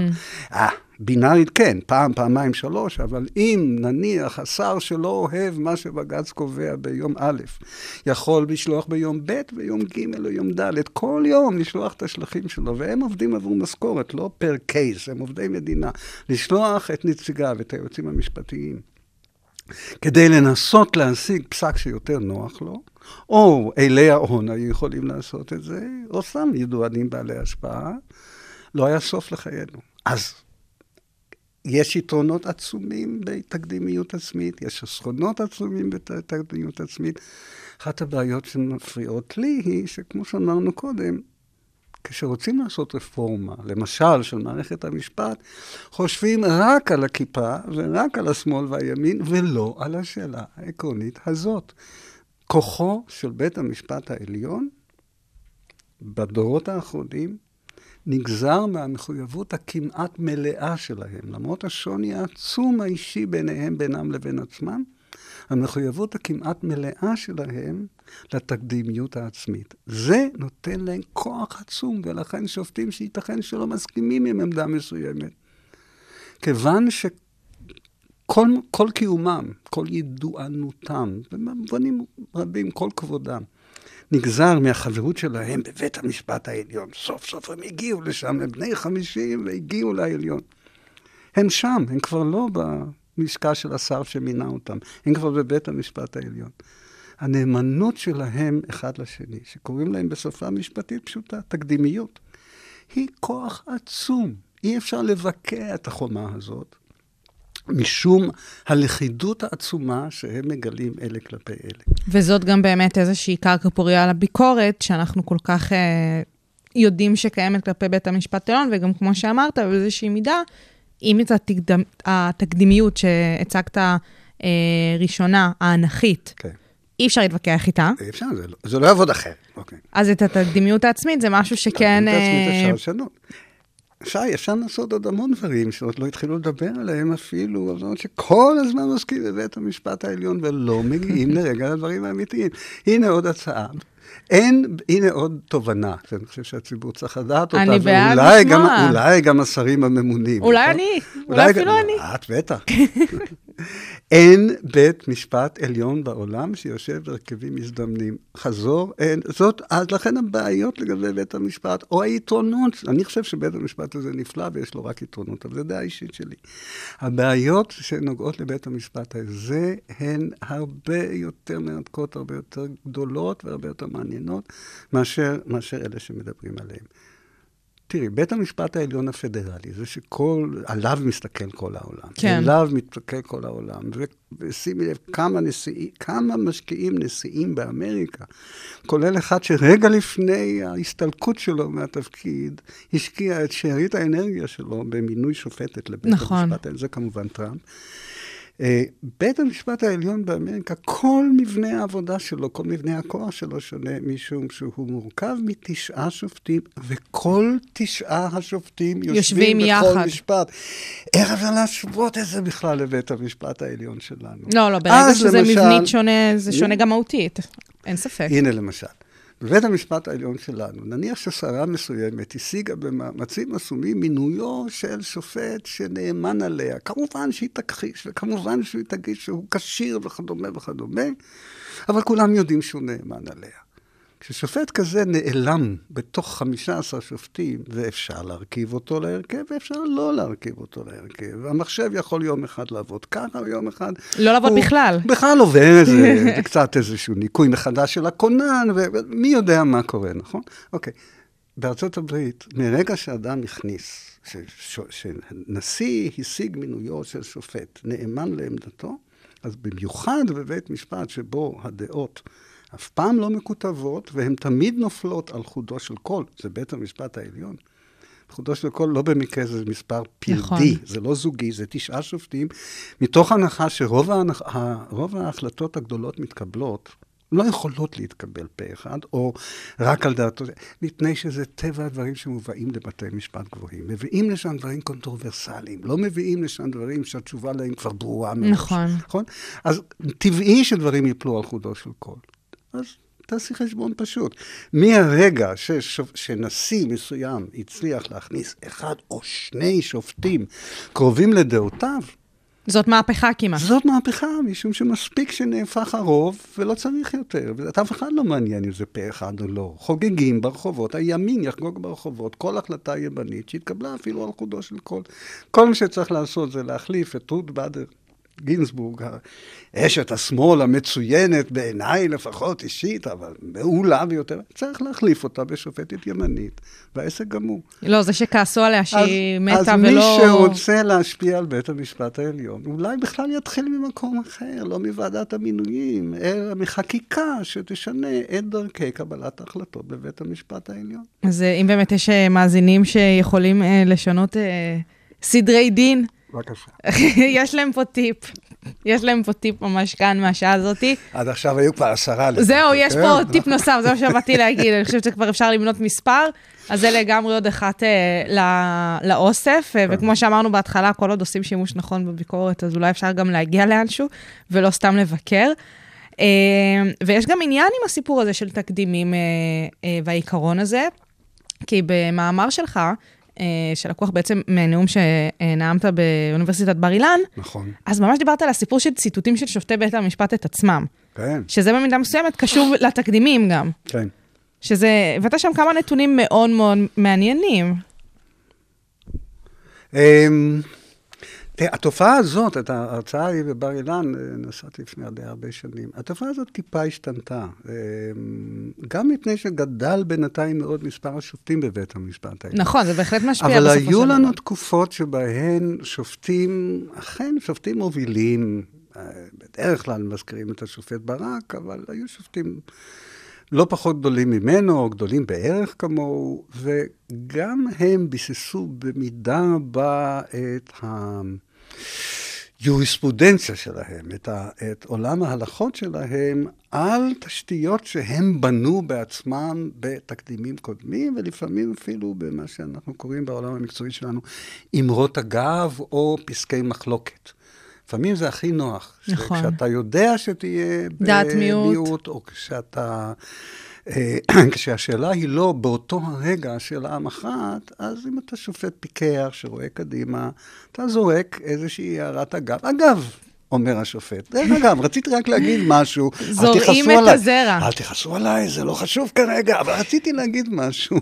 אה, בינארית כן, פעם, פעמיים, שלוש, אבל אם נניח השר שלא אוהב מה שבג"ץ קובע ביום א', יכול לשלוח ביום ב' ויום ג' או יום ד', כל יום לשלוח את השלחים שלו, והם עובדים עבור משכורת, לא פר קייס, הם עובדי מדינה, לשלוח את נציגיו, את היועצים המשפטיים. כדי לנסות להשיג פסק שיותר נוח לו, או אילי ההון היו יכולים לעשות את זה, או סתם ידוענים בעלי השפעה, לא היה סוף לחיינו. אז יש יתרונות עצומים בתקדימיות עצמית, יש חסרונות עצומים בתקדימיות עצמית. אחת הבעיות שמפריעות לי היא שכמו שאמרנו קודם, כשרוצים לעשות רפורמה, למשל של מערכת המשפט, חושבים רק על הכיפה ורק על השמאל והימין, ולא על השאלה העקרונית הזאת. כוחו של בית המשפט העליון בדורות האחרונים נגזר מהמחויבות הכמעט מלאה שלהם, למרות השוני העצום האישי ביניהם, בינם לבין עצמם, המחויבות הכמעט מלאה שלהם לתקדימיות העצמית. זה נותן להם כוח עצום, ולכן שופטים שייתכן שלא מסכימים עם עמדה מסוימת. כיוון שכל כל קיומם, כל ידוענותם, במובנים רבים, כל כבודם, נגזר מהחברות שלהם בבית המשפט העליון. סוף סוף הם הגיעו לשם, הם בני חמישים והגיעו לעליון. הם שם, הם כבר לא במשקע של השר שמינה אותם, הם כבר בבית המשפט העליון. הנאמנות שלהם אחד לשני, שקוראים להם בשפה משפטית פשוטה, תקדימיות, היא כוח עצום. אי אפשר לבקע את החומה הזאת, משום הלכידות העצומה שהם מגלים אלה כלפי אלה. וזאת גם באמת איזושהי קרקע פוריה לביקורת, שאנחנו כל כך אה, יודעים שקיימת כלפי בית המשפט העליון, וגם כמו שאמרת, באיזושהי מידה, אם את התקדמ, התקדימיות שהצגת אה, ראשונה, האנכית, כן. אי אפשר להתווכח איתה. אי אפשר, זה לא, זה לא יעבוד אחרת. אוקיי. אז את התקדימיות העצמית זה משהו שכן... התקדימיות העצמית אה, אפשר לשנות. אפשר לעשות עוד המון דברים שעוד לא התחילו לדבר עליהם אפילו, זאת אומרת שכל הזמן עוסקים בבית המשפט העליון ולא מגיעים לרגע לדברים האמיתיים. הנה עוד הצעה. אין, הנה עוד תובנה, שאני חושב שהציבור צריך לדעת אותה, אני בעד לשמוע. גם, אולי גם השרים הממונים. אולי נכון? אני, אולי אפילו אני. את בטח. אין בית משפט עליון בעולם שיושב בהרכבים מזדמנים. חזור, אין. זאת, אז לכן הבעיות לגבי בית המשפט, או היתרונות, אני חושב שבית המשפט הזה נפלא ויש לו רק יתרונות, אבל זו דעה אישית שלי. הבעיות שנוגעות לבית המשפט הזה הן הרבה יותר מרתקות, הרבה יותר גדולות והרבה יותר מעניינות מאשר, מאשר אלה שמדברים עליהן. תראי, בית המשפט העליון הפדרלי, זה שכל, עליו מסתכל כל העולם. כן. עליו מסתכל כל העולם. ושימי לב כמה נשיאים, כמה משקיעים נשיאים באמריקה, כולל אחד שרגע לפני ההסתלקות שלו מהתפקיד, השקיע את שארית האנרגיה שלו במינוי שופטת לבית נכון. המשפט העליון, זה כמובן טראמפ. אה, בית המשפט העליון באמריקה, כל מבנה העבודה שלו, כל מבנה הכוח שלו שונה, משום שהוא מורכב מתשעה שופטים, וכל תשעה השופטים יושבים, יושבים בכל יחד. משפט. איך אפשר להשוות את זה בכלל לבית המשפט העליון שלנו? לא, לא, ברגע שזה למשל- מבנית שונה, זה שונה גם מהותית. אין ספק. הנה למשל, בבית המשפט העליון שלנו, נניח ששרה מסוימת השיגה במאמצים עצומים מינויו של שופט שנאמן עליה. כמובן שהיא תכחיש, וכמובן שהיא תגיד שהוא כשיר וכדומה וכדומה, אבל כולם יודעים שהוא נאמן עליה. כששופט כזה נעלם בתוך 15 שופטים, ואפשר להרכיב אותו להרכב, ואפשר לא להרכיב אותו להרכב. המחשב יכול יום אחד לעבוד ככה, ויום אחד... לא לעבוד בכלל. בכלל עובר איזה, קצת איזשהו ניקוי מחדש של הכונן, ומי יודע מה קורה, נכון? אוקיי. בארצות הברית, מרגע שאדם הכניס, שנשיא השיג מינויו של שופט נאמן לעמדתו, אז במיוחד בבית משפט שבו הדעות אף פעם לא מקוטבות, והן תמיד נופלות על חודו של קול, זה בית המשפט העליון. חודו של קול לא במקרה זה מספר פרדי, נכון. זה לא זוגי, זה תשעה שופטים, מתוך הנחה שרוב ההנח... ההחלטות הגדולות מתקבלות, לא יכולות להתקבל פה אחד, או רק על דעתו, מפני שזה טבע הדברים שמובאים לבתי משפט גבוהים. מביאים לשם דברים קונטרוברסליים, לא מביאים לשם דברים שהתשובה להם כבר ברורה מראש. נכון. נכון? אז טבעי שדברים ייפלו על חודו של קול. אז תעשי חשבון פשוט. מהרגע ששופ... שנשיא מסוים הצליח להכניס אחד או שני שופטים קרובים לדעותיו, זאת מהפכה כמעט. זאת מהפכה, משום שמספיק שנהפך הרוב ולא צריך יותר. ואת אף אחד לא מעניין אם זה פה אחד או לא. חוגגים ברחובות, הימין יחגוג ברחובות כל החלטה ימנית שהתקבלה אפילו על חודו של קול. כל מה שצריך לעשות זה להחליף את רות באדר גינזבורג, אשת השמאל המצוינת בעיניי לפחות אישית, אבל מעולה ביותר, צריך להחליף אותה בשופטת ימנית, והעסק גמור. לא, זה שכעסו עליה שהיא מתה אז ולא... מי שרוצה להשפיע על בית המשפט העליון, אולי בכלל יתחיל ממקום אחר, לא מוועדת המינויים, אלא מחקיקה שתשנה את דרכי קבלת ההחלטות בבית המשפט העליון. אז אה, אם באמת יש אה, מאזינים שיכולים אה, לשנות סדרי דין, בבקשה. יש להם פה טיפ. יש להם פה טיפ ממש כאן מהשעה הזאתי. עד עכשיו היו כבר עשרה. זהו, יש כן? פה טיפ נוסף, זה מה שבאתי להגיד, אני חושבת שכבר אפשר למנות מספר, אז זה לגמרי עוד אחת אה, לאוסף, אה, וכמו שאמרנו בהתחלה, כל עוד עושים שימוש נכון בביקורת, אז אולי אפשר גם להגיע לאנשהו, ולא סתם לבקר. אה, ויש גם עניין עם הסיפור הזה של תקדימים אה, אה, והעיקרון הזה, כי במאמר שלך, שלקוח בעצם מנאום שנאמת באוניברסיטת בר אילן, נכון, אז ממש דיברת על הסיפור של ציטוטים של שופטי בית המשפט את עצמם. כן, שזה במידה מסוימת קשור לתקדימים גם. כן. שזה, הבאת שם כמה נתונים מאוד מאוד מעניינים. התופעה הזאת, את ההרצאה ההיא בבר אילן, אה, נסעתי לפני די הרבה שנים, התופעה הזאת טיפה השתנתה. אמ, גם מפני שגדל בינתיים מאוד מספר השופטים בבית המשפט העליון. נכון, זה בהחלט משפיע אבל בסופו של דבר. היו לנו תקופות שבהן שופטים, אכן שופטים מובילים, אה, בדרך כלל מזכירים את השופט ברק, אבל היו שופטים לא פחות גדולים ממנו, או גדולים בערך כמוהו, וגם הם ביססו במידה רבה את היוריספרודנציה שלהם, את, ה, את עולם ההלכות שלהם, על תשתיות שהם בנו בעצמם בתקדימים קודמים, ולפעמים אפילו במה שאנחנו קוראים בעולם המקצועי שלנו, אמרות אגב או פסקי מחלוקת. לפעמים זה הכי נוח. נכון. כשאתה יודע שתהיה דעת מיעוט. במיעוט, או כשאתה... אה, כשהשאלה היא לא באותו הרגע השאלה המכרעת, אז אם אתה שופט פיקח שרואה קדימה, אתה זורק איזושהי הערת אגב. אגב, אומר השופט. דרך אגב, רציתי רק להגיד משהו. זורעים את עליי. הזרע. אל תכעסו עליי, זה לא חשוב כרגע, אבל רציתי להגיד משהו.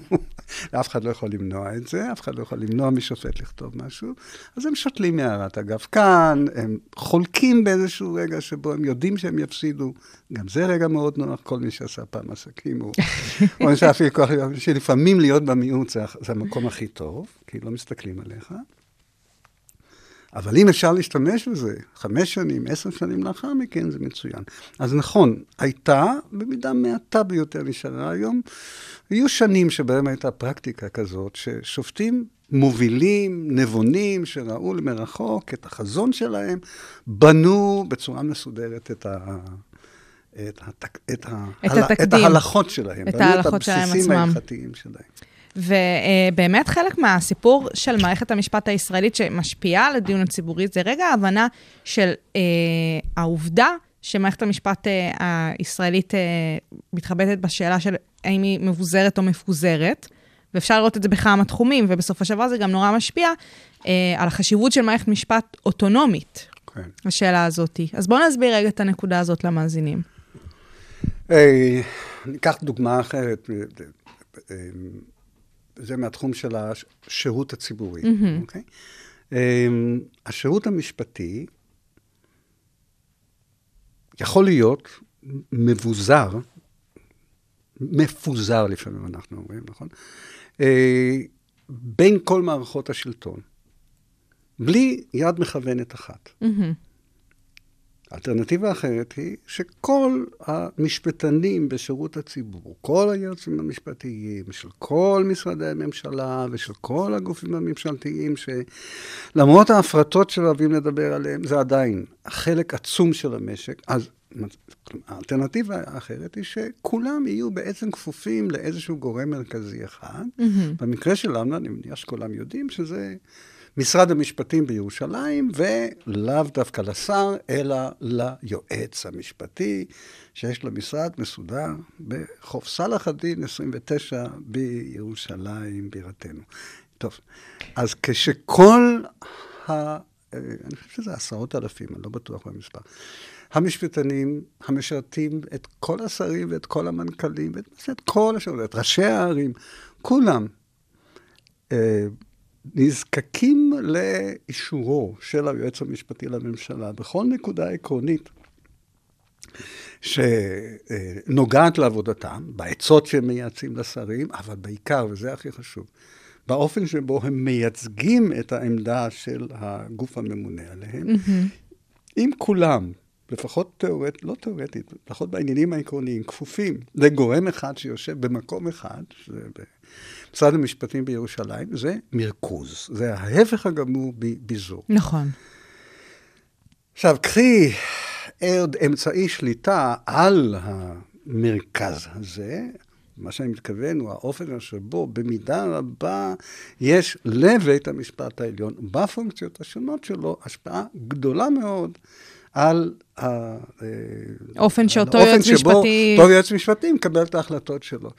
אף אחד לא יכול למנוע את זה, אף אחד לא יכול למנוע משופט לכתוב משהו. אז הם שותלים מהערת אגב כאן, הם חולקים באיזשהו רגע שבו הם יודעים שהם יפסידו. גם זה רגע מאוד נוח, כל מי שעשה פעם עסקים, הוא או שהיה אפילו כוח, שלפעמים להיות במיעוט זה, זה המקום הכי טוב, כי לא מסתכלים עליך. אבל אם אפשר להשתמש בזה חמש שנים, עשר שנים לאחר מכן, זה מצוין. אז נכון, הייתה, במידה מעטה ביותר נשארה היום, היו שנים שבהם הייתה פרקטיקה כזאת, ששופטים מובילים, נבונים, שראו למרחוק את החזון שלהם, בנו בצורה מסודרת את ה... את, התק, את, ה, את הל- את התקדים. ההלכות שלהם. את ההלכות שלהם את הבסיסים עצמם. ההלכתיים שלהם. ובאמת חלק מהסיפור של מערכת המשפט הישראלית שמשפיעה על הדיון הציבורי, זה רגע ההבנה של אה, העובדה שמערכת המשפט אה, הישראלית אה, מתחבטת בשאלה של האם היא מבוזרת או מפוזרת, ואפשר לראות את זה בכמה תחומים, ובסופו של דבר זה גם נורא משפיע אה, על החשיבות של מערכת משפט אוטונומית, כן. השאלה הזאת. אז בואו נסביר רגע את הנקודה הזאת למאזינים. אה, ניקח דוגמה אחרת, אה, זה מהתחום של השירות הציבורי, אוקיי? אה, השירות המשפטי יכול להיות מבוזר, מפוזר לפעמים אנחנו אומרים, נכון? אה, בין כל מערכות השלטון, בלי יד מכוונת אחת. האלטרנטיבה האחרת היא שכל המשפטנים בשירות הציבור, כל היועצים המשפטיים של כל משרדי הממשלה ושל כל הגופים הממשלתיים, שלמרות ההפרטות שאוהבים לדבר עליהם, זה עדיין חלק עצום של המשק. אז האלטרנטיבה האחרת היא שכולם יהיו בעצם כפופים לאיזשהו גורם מרכזי אחד. במקרה שלנו, אני מניח שכולם יודעים שזה... משרד המשפטים בירושלים, ולאו דווקא לשר, אלא ליועץ המשפטי, שיש לו משרד מסודר בחוף סלאח א-דין 29 בירושלים, בירתנו. טוב, אז כשכל ה... אני חושב שזה עשרות אלפים, אני לא בטוח במספר. המשפטנים המשרתים את כל השרים ואת כל המנכ"לים, ואת את כל השירות, את ראשי הערים, כולם. אה, נזקקים לאישורו של היועץ המשפטי לממשלה. בכל נקודה עקרונית שנוגעת לעבודתם, בעצות שהם מייעצים לשרים, אבל בעיקר, וזה הכי חשוב, באופן שבו הם מייצגים את העמדה של הגוף הממונה עליהם, אם כולם, לפחות תיאורטית, לא תיאורטית, לפחות בעניינים העקרוניים, כפופים לגורם אחד שיושב במקום אחד, שזה במשרד המשפטים בירושלים, זה מרכוז. זה ההפך הגמור מביזור. נכון. עכשיו, קחי עוד אמצעי שליטה על המרכז הזה, מה שאני מתכוון הוא האופן שבו במידה רבה יש לבית המשפט העליון, בפונקציות השונות שלו, השפעה גדולה מאוד על אופן שאותו האופן יועץ שבו משפטי... אותו יועץ משפטי מקבל את ההחלטות שלו.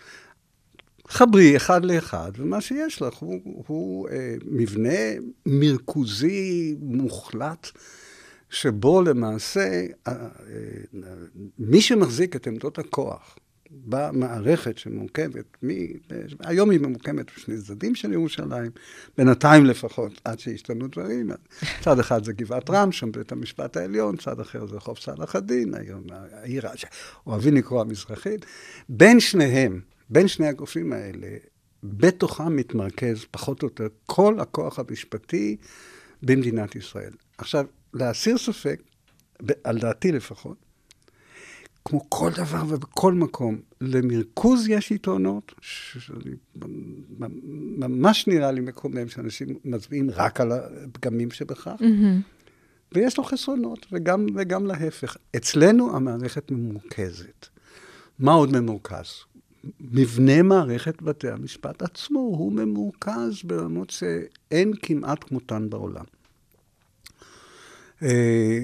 חברי אחד לאחד, ומה שיש לך הוא, הוא אה, מבנה מרכוזי מוחלט, שבו למעשה אה, אה, מי שמחזיק את עמדות הכוח במערכת שמורכבת, מ... היום היא ממוקמת בשני צדדים של ירושלים, בינתיים לפחות, עד שהשתנו דברים. צד אחד זה גבעת רם, שם בית המשפט העליון, צד אחר זה חוף צלאח א-דין, היום העיר שאוהבים לקרוא המזרחית. בין שניהם, בין שני הגופים האלה, בתוכם מתמרכז פחות או יותר כל הכוח המשפטי במדינת ישראל. עכשיו, להסיר ספק, על דעתי לפחות, כמו כל דבר ובכל מקום, למרכוז יש יתרונות, שאני ממש נראה לי מקומם שאנשים מצביעים רק על הפגמים שבכך, mm-hmm. ויש לו חסרונות, וגם, וגם להפך. אצלנו המערכת ממורכזת. מה עוד ממורכז? מבנה מערכת בתי המשפט עצמו הוא ממורכז ברמות שאין כמעט כמותן בעולם. אה,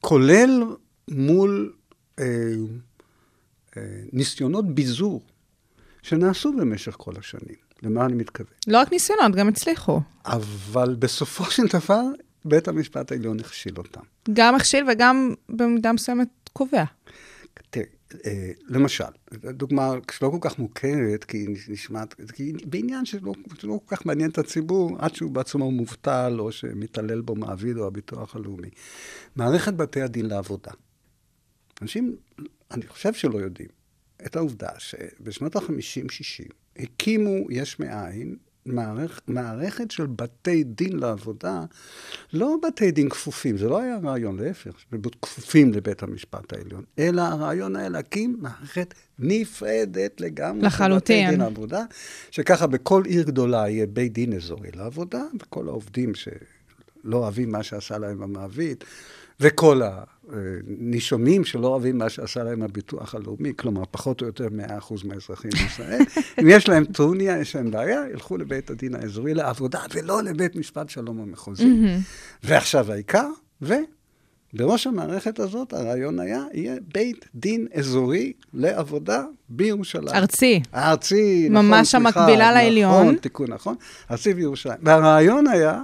כולל מול ניסיונות ביזור שנעשו במשך כל השנים. למה אני מתכוון? לא רק ניסיונות, גם הצליחו. אבל בסופו של דבר, בית המשפט העליון הכשיל אותם. גם הכשיל וגם במידה מסוימת קובע. תראה, אה, למשל, דוגמה שלא כל כך מוכרת, כי היא נשמעת, כי בעניין שלא, שלא כל כך מעניין את הציבור, עד שהוא בעצמו מובטל, או שמתעלל בו מעביד או הביטוח הלאומי. מערכת בתי הדין לעבודה. אנשים, אני חושב שלא יודעים, את העובדה שבשנות ה-50-60 הקימו יש מאין מערכ, מערכת של בתי דין לעבודה, לא בתי דין כפופים, זה לא היה רעיון, להפך, כפופים לבית המשפט העליון, אלא הרעיון היה להקים מערכת נפרדת לגמרי. לחלוטין. בתי דין לעבודה, שככה בכל עיר גדולה יהיה בית דין אזורי לעבודה, וכל העובדים שלא אוהבים מה שעשה להם המעביד, וכל הנישומים שלא אוהבים מה שעשה להם הביטוח הלאומי, כלומר, פחות או יותר 100% מהאזרחים בישראל, אם יש להם טרוניה, יש להם בעיה, ילכו לבית הדין האזורי לעבודה, ולא לבית משפט שלום המחוזי. ועכשיו העיקר, ובראש המערכת הזאת הרעיון היה, יהיה בית דין אזורי לעבודה בירושלים. ארצי. ארצי, נכון, ממש סליחה. המקבילה לעליון. נכון, תיקון נכון. ארצי בירושלים. והרעיון היה,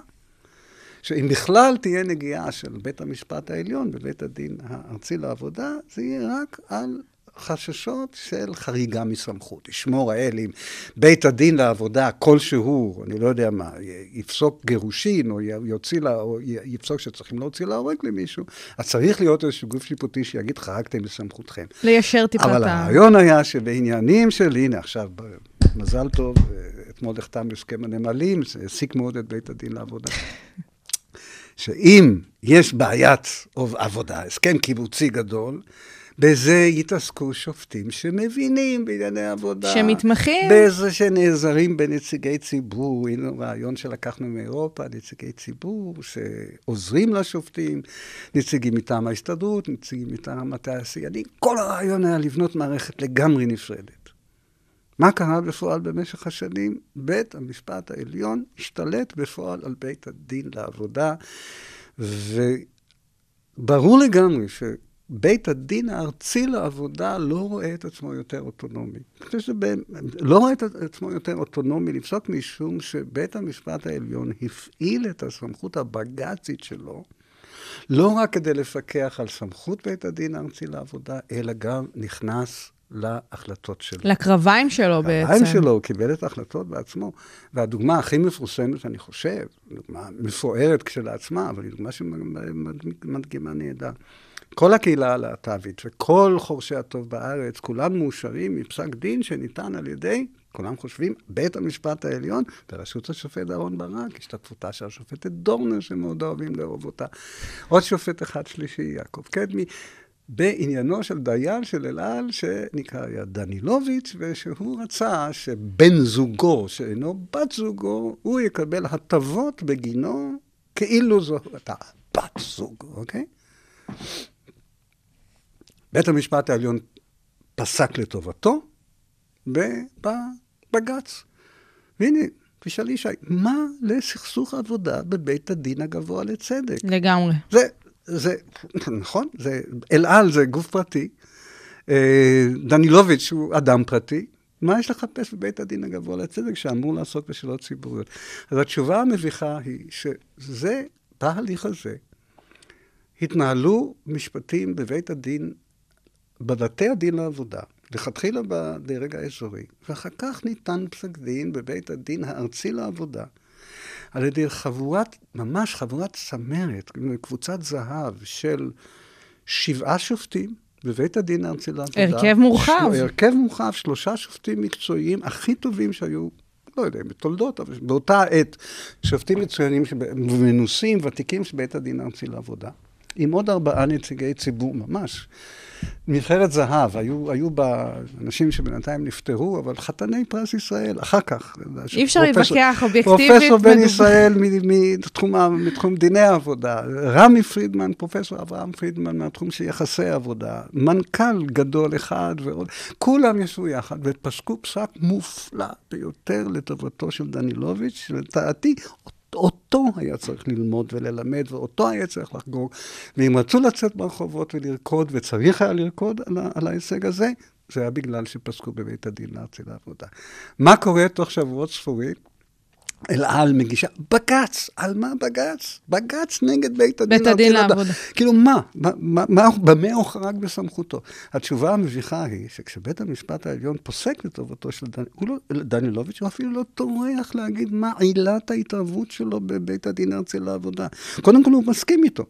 שאם בכלל תהיה נגיעה של בית המשפט העליון בבית הדין הארצי לעבודה, זה יהיה רק על חששות של חריגה מסמכות. ישמור האל אם בית הדין לעבודה כלשהו, אני לא יודע מה, יפסוק גירושין, או יוציא לה, או יפסוק שצריכים להוציא להורג למישהו, אז צריך להיות איזשהו גוף שיפוטי שיגיד, חרגתם מסמכותכם. ליישר טיפה אבל את ה... הרעיון היה שבעניינים של, הנה עכשיו, מזל טוב, אתמול נחתם הסכם הנמלים, זה העסיק מאוד את בית הדין לעבודה. שאם יש בעיית עבודה, הסכם קיבוצי גדול, בזה יתעסקו שופטים שמבינים בענייני עבודה. שמתמחים. בזה שנעזרים בנציגי ציבור. הנה רעיון שלקחנו מאירופה, נציגי ציבור שעוזרים לשופטים, נציגים מטעם ההסתדרות, נציגים מטעם הסייני. כל הרעיון היה לבנות מערכת לגמרי נפרדת. מה קרה בפועל במשך השנים? בית המשפט העליון השתלט בפועל על בית הדין לעבודה, וברור לגמרי שבית הדין הארצי לעבודה לא רואה את עצמו יותר אוטונומי. לא רואה את עצמו יותר אוטונומי לפסוק משום שבית המשפט העליון הפעיל את הסמכות הבג"צית שלו, לא רק כדי לפקח על סמכות בית הדין הארצי לעבודה, אלא גם נכנס להחלטות שלו. לקרביים שלו בעצם. העין שלו, הוא קיבל את ההחלטות בעצמו. והדוגמה הכי מפורסמת, אני חושב, דוגמה מפוארת כשלעצמה, אבל היא דוגמה שמדגימה נהדר. כל הקהילה הלהט"בית וכל חורשי הטוב בארץ, כולם מאושרים מפסק דין שניתן על ידי, כולם חושבים, בית המשפט העליון, בראשות השופט אהרן ברק, השתתפותה של השופטת דורנר, שמאוד אוהבים לאהוב אותה. עוד שופט אחד שלישי, יעקב קדמי. בעניינו של דיין של אל על, שנקרא היה דנילוביץ', ושהוא רצה שבן זוגו, שאינו בת זוגו, הוא יקבל הטבות בגינו, כאילו זו הייתה בת זוג, אוקיי? בית המשפט העליון פסק לטובתו בבג"ץ. והנה, תשאלי שי, מה לסכסוך עבודה בבית הדין הגבוה לצדק? לגמרי. זה, זה, נכון, זה, אל על זה גוף פרטי, אה, דנילוביץ' הוא אדם פרטי, מה יש לחפש בבית הדין הגבוה לצדק שאמור לעסוק בשאלות ציבוריות? אז התשובה המביכה היא שזה, בהליך הזה, התנהלו משפטים בבית הדין, בבתי הדין לעבודה, לכתחילה בדרג האזורי, ואחר כך ניתן פסק דין בבית הדין הארצי לעבודה, על ידי חבורת, ממש חבורת צמרת, קבוצת זהב של שבעה שופטים בבית הדין הארצי לעבודה. הרכב מורחב. של, הרכב מורחב, שלושה שופטים מקצועיים הכי טובים שהיו, לא יודע, בתולדות, אבל באותה עת, שופטים מצוינים ומנוסים, ותיקים של בית הדין הארצי לעבודה. עם עוד ארבעה נציגי ציבור ממש. נבחרת זהב, היו, היו בה אנשים שבינתיים נפטרו, אבל חתני פרס ישראל, אחר כך. אי אפשר להתווכח אובייקטיבית. פרופסור בן ישראל מתחום, מתחום דיני העבודה, רמי פרידמן, פרופסור אברהם פרידמן מהתחום של יחסי עבודה, מנכ"ל גדול אחד ועוד, כולם ישבו יחד ופסקו פסק מופלא ביותר לטובתו של דנילוביץ', שלדעתי אותו היה צריך ללמוד וללמד, ואותו היה צריך לחגוג. ואם רצו לצאת ברחובות ולרקוד, וצריך היה לרקוד על, על ההישג הזה, זה היה בגלל שפסקו בבית הדין הארצי לעבודה. מה קורה תוך שבועות ספורים? אל על מגישה בג"ץ, על מה בג"ץ? בג"ץ נגד בית הדין בית הדין לעבודה. כאילו מה? מה, מה, במה הוא חרג בסמכותו? התשובה המביכה היא שכשבית המשפט העליון פוסק לטובתו של לא, דנילוביץ', הוא אפילו לא טורח להגיד מה עילת ההתערבות שלו בבית הדין הארצי לעבודה. קודם כל הוא מסכים איתו.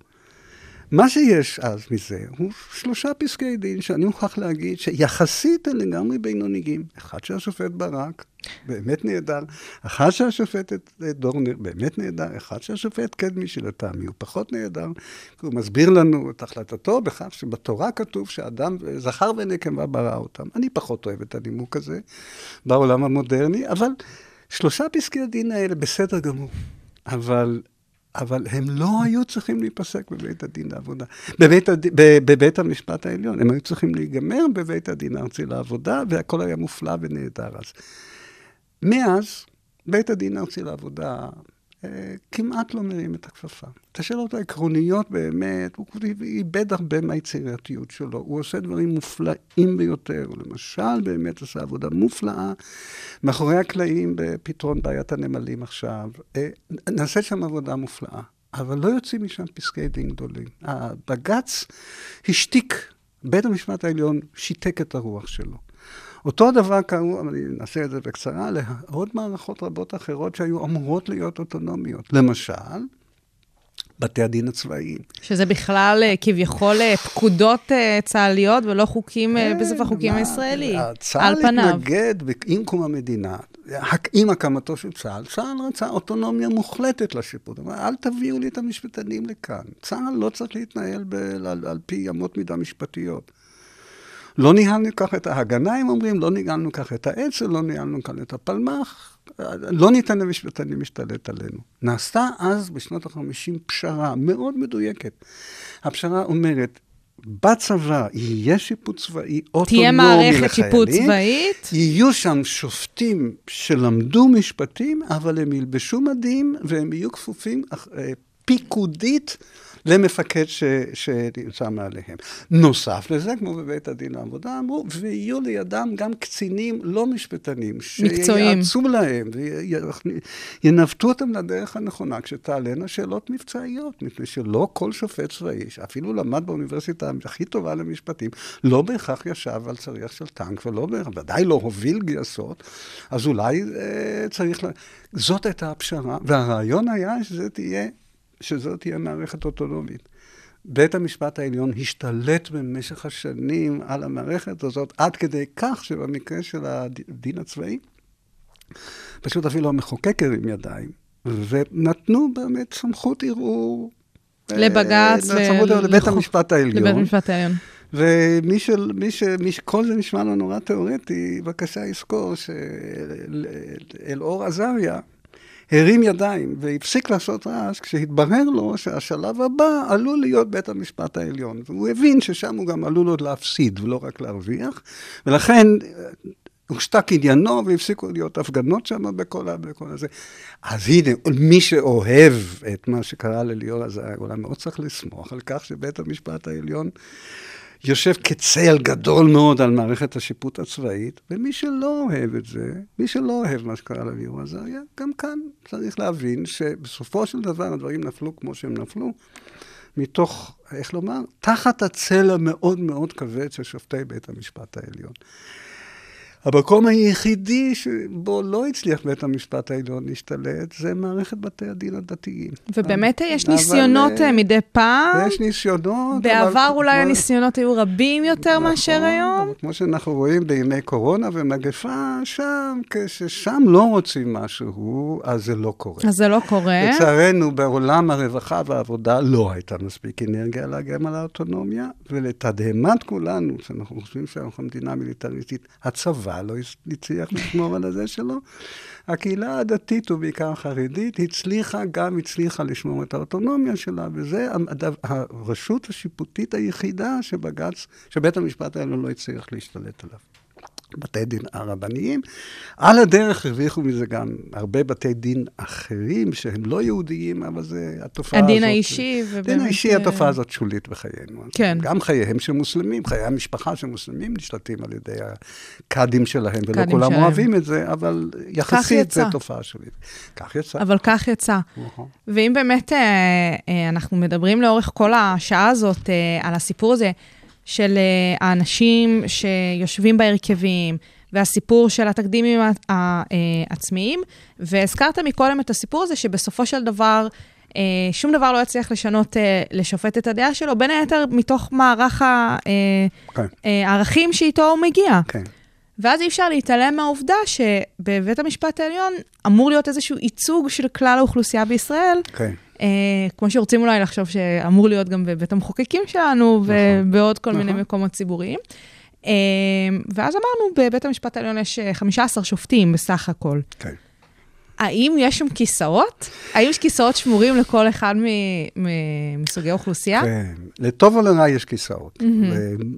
מה שיש אז מזה הוא שלושה פסקי דין שאני מוכרח להגיד שיחסית הם לגמרי בינוניים. אחד של השופט ברק, באמת נהדר, אחד של השופטת דורנר, באמת נהדר, אחד של השופט קדמי, שלטעמי הוא פחות נהדר, כי הוא מסביר לנו את החלטתו בכך שבתורה כתוב שאדם, זכר ונקבה ברא אותם. אני פחות אוהב את הנימוק הזה בעולם המודרני, אבל שלושה פסקי הדין האלה בסדר גמור. אבל אבל הם לא היו צריכים להיפסק בבית הדין לעבודה, בבית, הד... בבית המשפט העליון, הם היו צריכים להיגמר בבית הדין הארצי לעבודה, והכל היה מופלא ונהדר אז. מאז, בית הדין הארצי לעבודה כמעט לא מרים את הכפפה. את השאלות העקרוניות באמת, הוא איבד הרבה מהיצירתיות שלו. הוא עושה דברים מופלאים ביותר. הוא למשל באמת עושה עבודה מופלאה מאחורי הקלעים בפתרון בעיית הנמלים עכשיו. אה, נעשית שם עבודה מופלאה, אבל לא יוצאים משם פסקי דין גדולים. הבג"ץ השתיק, בית המשפט העליון שיתק את הרוח שלו. אותו הדבר קרו, אבל אני אנסה את זה בקצרה, לעוד מערכות רבות אחרות שהיו אמורות להיות אוטונומיות. למשל, בתי הדין הצבאיים. שזה בכלל אה, כביכול אה, פקודות אה, צה"ליות ולא חוקים בספר החוקים הישראלי, על פניו. צה"ל התנגד עם קום המדינה, עם הקמתו של צה"ל, צה"ל רצה אוטונומיה מוחלטת לשיפוט. אבל אל תביאו לי את המשפטנים לכאן. צה"ל לא צריך להתנהל ב- על, על פי אמות מידה משפטיות. לא ניהלנו כך את ההגנה, הם אומרים, לא ניהלנו כך את האצ"ל, לא ניהלנו כאן את הפלמ"ח, לא ניתן למשפטנים להשתלט עלינו. נעשתה אז, בשנות ה-50, פשרה מאוד מדויקת. הפשרה אומרת, בצבא יהיה שיפוט צבאי אוטונומי לחיילים. תהיה מערכת שיפוט צבאית. יהיו שם שופטים שלמדו משפטים, אבל הם ילבשו מדים והם יהיו כפופים אה, פיקודית למפקד ש, שנמצא מעליהם. נוסף לזה, כמו בבית הדין לעבודה, אמרו, ויהיו לידם גם קצינים לא משפטנים. מקצועיים. שייעצו להם וינווטו אותם לדרך הנכונה כשתעלנה שאלות מבצעיות, מפני שלא כל שופט צבאי, שאפילו למד באוניברסיטה הכי טובה למשפטים, לא בהכרח ישב על צריח של טנק, ולא בהכרח, ודאי לא הוביל גייסות, אז אולי אה, צריך... לה... זאת הייתה הפשרה, והרעיון היה שזה תהיה, שזאת תהיה מערכת אוטונומית. בית המשפט העליון השתלט במשך השנים על המערכת הזאת, עד כדי כך שבמקרה של הדין הצבאי, פשוט אפילו המחוקק הרים ידיים, ונתנו באמת סמכות ערעור. לבג"ץ אה, סמכות ול- לבית המשפט העליון. לבית המשפט העליון. ומי של, מי ש... מי. כל זה נשמע לו נורא תיאורטי, בבקשה יזכור שאלאור עזריה הרים ידיים והפסיק לעשות רעש כשהתברר לו שהשלב הבא עלול להיות בית המשפט העליון. והוא הבין ששם הוא גם עלול עוד להפסיד ולא רק להרוויח, ולכן אה, הושתק עניינו והפסיקו להיות הפגנות שם בכל, בכל הזה. אז הנה, מי שאוהב את מה שקרה לליאור עזריה, אולי מאוד צריך לסמוך על כך שבית המשפט העליון יושב כצל גדול מאוד על מערכת השיפוט הצבאית, ומי שלא אוהב את זה, מי שלא אוהב מה שקרה לליאור עזריה, גם כאן צריך להבין שבסופו של דבר הדברים נפלו כמו שהם נפלו, מתוך, איך לומר, תחת הצל המאוד מאוד כבד של שופטי בית המשפט העליון. המקום היחידי שבו לא הצליח בית המשפט העליון להשתלט, זה מערכת בתי הדין הדתיים. ובאמת יש אבל, ניסיונות אה, אה, מדי פעם. יש ניסיונות. בעבר אבל- אולי אבל- הניסיונות היו רבים יותר מאשר נכון, היום. אבל כמו שאנחנו רואים בימי קורונה ומגפה, שם, כששם לא רוצים משהו, אז זה לא קורה. אז זה לא קורה. לצערנו, בעולם הרווחה והעבודה לא הייתה מספיק אנרגיה להגן על האוטונומיה, ולתדהמת כולנו, שאנחנו חושבים שאנחנו מדינה מיליטריסטית, הצבא לא הצליח לשמור על הזה שלו. הקהילה הדתית, ובעיקר החרדית, הצליחה, גם הצליחה לשמור את האוטונומיה שלה, וזה הרשות השיפוטית היחידה שבג"ץ, שבית המשפט העליון לא הצליח להשתלט עליו. בתי דין הרבניים. על הדרך הרוויחו מזה גם הרבה בתי דין אחרים שהם לא יהודיים, אבל זה התופעה הזאת. הדין האישי, הדין ובאמת, האישי, אה, התופעה הזאת שולית בחיינו. כן. גם חייהם של מוסלמים, חיי המשפחה של מוסלמים נשלטים על ידי הקאדים שלהם, ולא כולם שלהם. אוהבים את זה, אבל יחסית. זו תופעה שולית. כך יצא. אבל כך יצא. נכון. ואם באמת אה, אה, אנחנו מדברים לאורך כל השעה הזאת אה, על הסיפור הזה של אה, האנשים שיושבים בהרכבים, והסיפור של התקדימים העצמיים, והזכרת מקודם את הסיפור הזה שבסופו של דבר אה, שום דבר לא יצליח לשנות, אה, לשופט את הדעה שלו, בין היתר מתוך מערך אה, כן, אה, הערכים שאיתו הוא מגיע. כן. ואז אי אפשר להתעלם מהעובדה שבבית המשפט העליון אמור להיות איזשהו ייצוג של כלל האוכלוסייה בישראל, כן. אה, כמו שרוצים אולי לחשוב שאמור להיות גם בבית המחוקקים שלנו ובעוד כל מיני נכון. מקומות ציבוריים. אה, ואז אמרנו, בבית המשפט העליון יש אה, 15 שופטים בסך הכל. כן. האם יש שם כיסאות? האם יש כיסאות שמורים לכל אחד מ- מ- מסוגי האוכלוסייה? כן, לטוב או לרע יש כיסאות.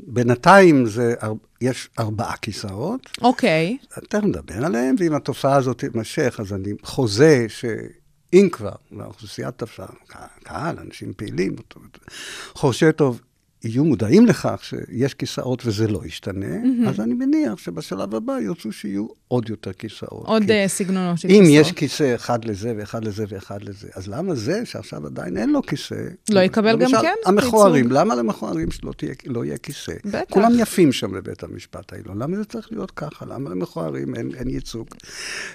בינתיים זה, יש ארבעה כיסאות, אוקיי, תכף נדבר עליהם, ואם התופעה הזאת תימשך, אז אני חוזה שאם כבר, לאוכלוסיית תפסה, קהל, אנשים פעילים, חורשי טוב, יהיו מודעים לכך שיש כיסאות וזה לא ישתנה, אז אני מניח שבשלב הבא ירצו שיהיו עוד יותר כיסאות. עוד כי אה, סגנונות של אם כיסאות. יש כיסא אחד לזה ואחד לזה ואחד לזה, אז למה זה שעכשיו עדיין אין לו כיסא? לא יקבל גם למשל, כן המכוערים, ייצוג? למה למכוערים שלא תהיה- לא יהיה כיסא? בטח. כולם יפים שם בבית המשפט העליון, למה זה צריך להיות ככה? למה למכוערים אין, אין ייצוג?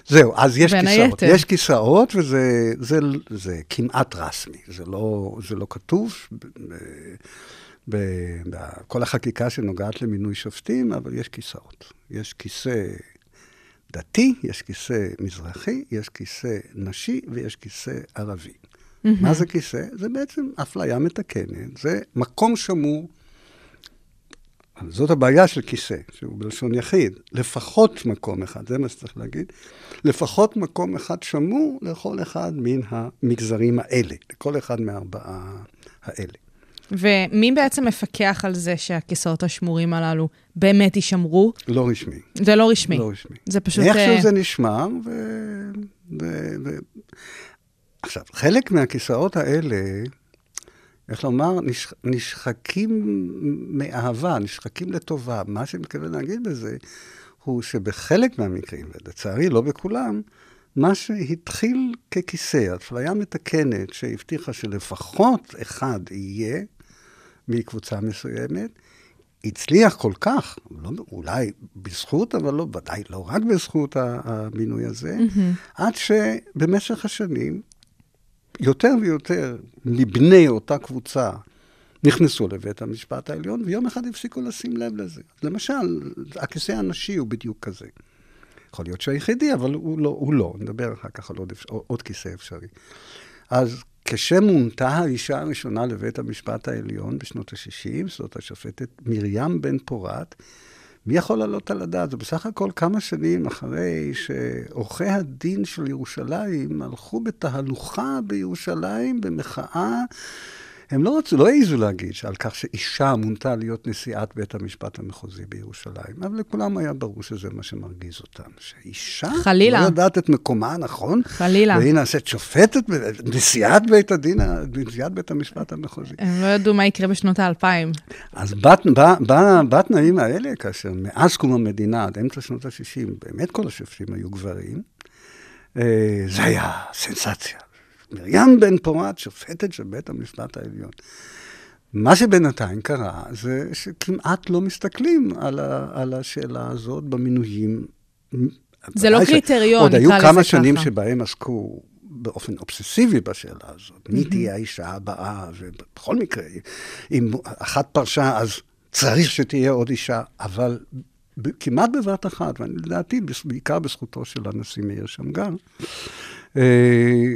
זהו, אז יש כיסאות. היתר. יש כיסאות וזה זה, זה כמעט רשמי, זה לא, זה לא כתוב. בכל החקיקה שנוגעת למינוי שופטים, אבל יש כיסאות. יש כיסא דתי, יש כיסא מזרחי, יש כיסא נשי ויש כיסא ערבי. מה זה כיסא? זה בעצם אפליה מתקנת, זה מקום שמור. זאת הבעיה של כיסא, שהוא בלשון יחיד. לפחות מקום אחד, זה מה שצריך להגיד. לפחות מקום אחד שמור לכל אחד מן המגזרים האלה, לכל אחד מארבעה האלה. ומי בעצם מפקח על זה שהכיסאות השמורים הללו באמת יישמרו? לא רשמי. זה לא רשמי. לא רשמי. זה פשוט... איכשהו אה, זה נשמר, ו... ו... ו... עכשיו, חלק מהכיסאות האלה, איך לומר, נש, נשחקים מאהבה, נשחקים לטובה. מה שאני מתכוון להגיד בזה, הוא שבחלק מהמקרים, ולצערי לא בכולם, מה שהתחיל ככיסא, אפליה מתקנת שהבטיחה שלפחות אחד יהיה מקבוצה מסוימת, הצליח כל כך, לא, אולי בזכות, אבל לא, ודאי לא רק בזכות המינוי הזה, mm-hmm. עד שבמשך השנים, יותר ויותר מבני אותה קבוצה נכנסו לבית המשפט העליון, ויום אחד הפסיקו לשים לב לזה. למשל, הכיסא הנשי הוא בדיוק כזה. יכול להיות שהיחידי, אבל הוא לא, הוא לא. נדבר אחר כך על עוד, עוד כיסא אפשרי. אז כשמונתה האישה הראשונה לבית המשפט העליון בשנות ה-60, זאת השופטת מרים בן פורת, מי יכול לעלות על הדעת? זה בסך הכל כמה שנים אחרי שעורכי הדין של ירושלים הלכו בתהלוכה בירושלים במחאה הם לא רצו, לא העזו להגיד שעל כך שאישה מונתה להיות נשיאת בית המשפט המחוזי בירושלים, אבל לכולם היה ברור שזה מה שמרגיז אותם, שאישה חלילה. לא יודעת את מקומה, נכון? חלילה. והיא נעשית שופטת, נשיאת בית הדין, נשיאת בית המשפט המחוזי. הם לא ידעו מה יקרה בשנות האלפיים. אז בתנאים האלה, כאשר מאז קום המדינה, עד אמצע שנות ה-60, באמת כל השופטים היו גברים, אה, זה היה סנסציה. מרים בן פורת, שופטת של בית המשפט העליון. מה שבינתיים קרה, זה שכמעט לא מסתכלים על, ה, על השאלה הזאת במינויים. זה לא קריטריון, ככה. עוד היו כמה שנים שבהם עסקו באופן אובססיבי בשאלה הזאת. מי תהיה האישה הבאה, ובכל מקרה, אם אחת פרשה, אז צריך שתהיה עוד אישה, אבל כמעט בבת אחת, ולדעתי בעיקר בזכותו של הנשיא מאיר שמגר, אה,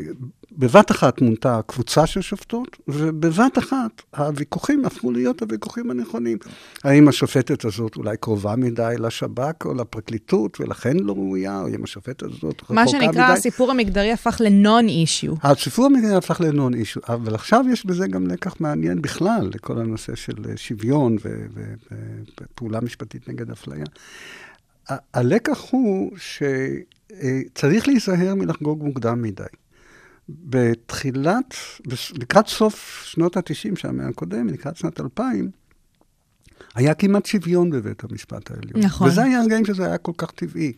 בבת אחת מונתה קבוצה של שופטות, ובבת אחת הוויכוחים הפכו להיות הוויכוחים הנכונים. האם השופטת הזאת אולי קרובה מדי לשב"כ או לפרקליטות, ולכן לא ראויה, או אם השופטת הזאת רחוקה מדי. מה שנקרא, הסיפור המגדרי הפך לנון אישיו. הסיפור המגדרי הפך לנון אישיו, אבל עכשיו יש בזה גם לקח מעניין בכלל, לכל הנושא של שוויון ופעולה משפטית נגד אפליה. הלקח הוא שצריך להיזהר מלחגוג מוקדם מדי. בתחילת, לקראת סוף שנות ה-90 של המאה הקודם, לקראת שנת 2000, היה כמעט שוויון בבית המשפט העליון. נכון. וזה היה הרגעים שזה היה כל כך טבעי.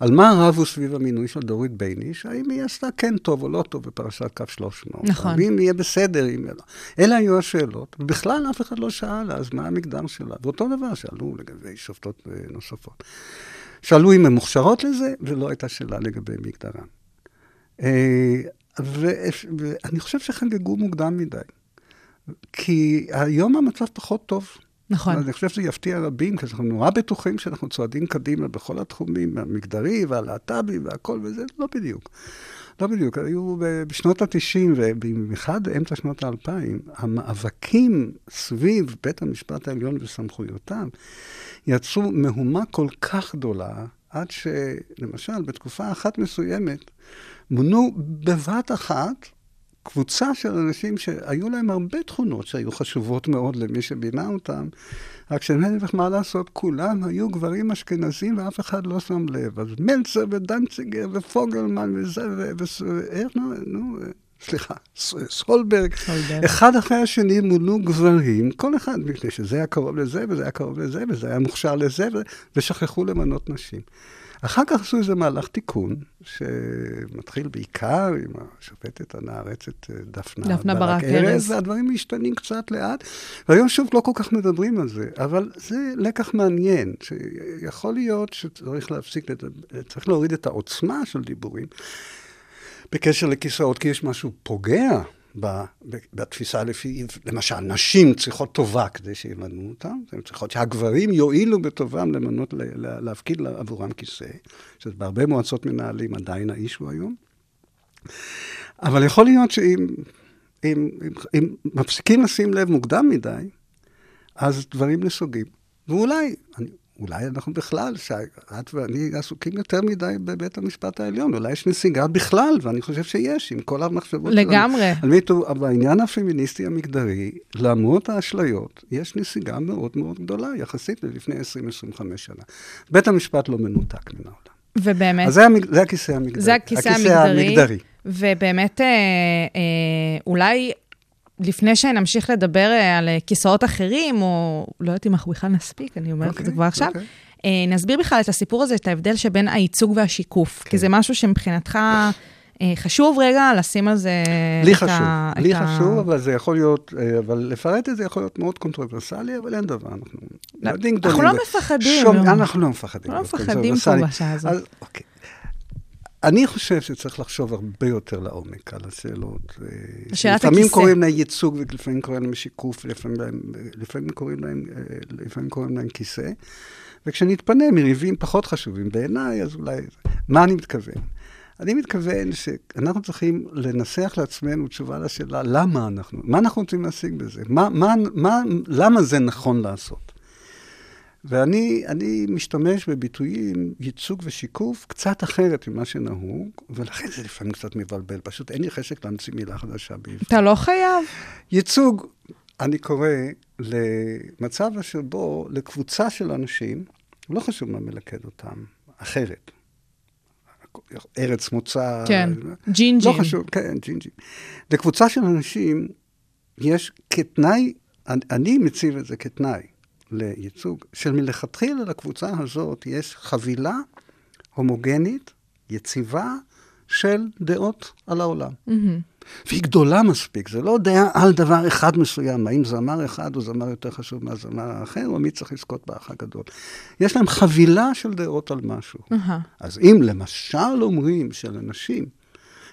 על מה רבו סביב המינוי של דורית בייניש? האם היא עשתה כן טוב או לא טוב בפרשת קו 300? נכון. האם יהיה בסדר? אם. אלה היו השאלות. בכלל אף אחד לא שאל אז מה המקדם שלה. ואותו דבר שאלו לגבי שופטות אה, נוספות. שאלו אם הן מוכשרות לזה, ולא הייתה שאלה לגבי מגדרן. ואני חושב שחגגו מוקדם מדי. כי היום המצב פחות טוב. נכון. אני חושב שזה יפתיע רבים, כי אנחנו נורא בטוחים שאנחנו צועדים קדימה בכל התחומים, המגדרי והלהט"בי והכל, וזה לא בדיוק. לא בדיוק. היו בשנות ה-90, ובמיוחד באמצע שנות ה-2000, המאבקים סביב בית המשפט העליון וסמכויותיו יצרו מהומה כל כך גדולה, עד שלמשל, בתקופה אחת מסוימת, מונו בבת אחת קבוצה של אנשים שהיו להם הרבה תכונות שהיו חשובות מאוד למי שבינה אותם, רק שאין לך מה לעשות, כולם היו גברים אשכנזים ואף אחד לא שם לב. אז מלצר ודנציגר ופוגלמן וזה, ואיך, נו, נו, סליחה, סולברג, אחד אחרי השני מונו גברים, כל אחד, מפני שזה היה קרוב לזה, וזה היה קרוב לזה, וזה היה מוכשר לזה, ושכחו למנות נשים. אחר כך עשו איזה מהלך תיקון, שמתחיל בעיקר עם השופטת הנערצת אה, דפנה, דפנה ברק ארז, והדברים משתנים קצת לאט, והיום שוב לא כל כך מדברים על זה, אבל זה לקח מעניין, שיכול להיות שצריך להפסיק, צריך להוריד את העוצמה של דיבורים בקשר לכיסאות, כי יש משהו פוגע בתפיסה לפי, למשל, נשים צריכות טובה כדי שימנו אותן, הן צריכות שהגברים יואילו בטובם למנות, להפקיד עבורם כיסא, שזה בהרבה מועצות מנהלים עדיין האיש הוא היום. אבל יכול להיות שאם אם, אם, אם מפסיקים לשים לב מוקדם מדי, אז דברים נסוגים. ואולי, אני, אולי אנחנו בכלל, שאת ואני עסוקים יותר מדי בבית המשפט העליון, אולי יש נסיגה בכלל, ואני חושב שיש, עם כל המחשבות. לגמרי. אני, אני, בעניין הפמיניסטי המגדרי, למרות האשליות, יש נסיגה מאוד מאוד גדולה, יחסית ללפני 20-25 שנה. בית המשפט לא מנותק מן העולם. ובאמת... אז זה, המג, זה הכיסא המגדרי. זה הכיסא, הכיסא המגדרי. המגדרי. ובאמת, אה, אה, אולי לפני שנמשיך לדבר אה, על אה, כיסאות אחרים, או לא יודעת אם אנחנו בכלל נספיק, אני אומרת את זה אוקיי, כבר עכשיו, אוקיי. אה, נסביר בכלל את הסיפור הזה, את ההבדל שבין הייצוג והשיקוף, כי כן. זה משהו שמבחינתך חשוב רגע לשים על זה... לי את חשוב, ה- לי את ה- חשוב, אבל זה יכול להיות, אבל לפרט את זה יכול להיות מאוד קונטרוברסלי, אבל אין דבר, אנחנו לא, ילדים אנחנו. לא ו- מפחדים. שום- לא. אנחנו לא מפחדים. לא להיות מפחדים פה. בשעה הזאת. אז אוקיי. אני חושב שצריך לחשוב הרבה יותר לעומק על השאלות. אה, שאלת לפעמים הכיסא. קוראים להם ייצוג ולפעמים קוראים להם שיקוף, ולפעמים להם- לפעמים קוראים להם, אה, לפעמים קוראים להם כיסא. וכשנתפנה מריבים פחות חשובים בעיניי, אז אולי... מה אני מתכוון? אני מתכוון שאנחנו צריכים לנסח לעצמנו תשובה לשאלה למה אנחנו, מה אנחנו רוצים להשיג בזה? מה, מה, מה, למה זה נכון לעשות? ואני אני משתמש בביטויים ייצוג ושיקוף קצת אחרת ממה שנהוג, ולכן זה לפעמים קצת מבלבל. פשוט אין לי חשק להמציא מילה חדשה בעברית. אתה לא חייב. ייצוג, אני קורא למצב שבו לקבוצה של אנשים, לא חשוב מה מלכד אותם, אחרת. ארץ מוצא. כן, לא ג'ינג'ים. חשוב, כן, ג'ינג'ים. לקבוצה של אנשים יש כתנאי, אני מציב את זה כתנאי לייצוג, שמלכתחילה לקבוצה הזאת יש חבילה הומוגנית, יציבה, של דעות על העולם. מהמם. והיא גדולה מספיק, זה לא דעה על דבר אחד מסוים, האם זמר אחד או זמר יותר חשוב מהזמר האחר, או מי צריך לזכות באח הגדול. יש להם חבילה של דעות על משהו. אהה. אז אם למשל אומרים שלאנשים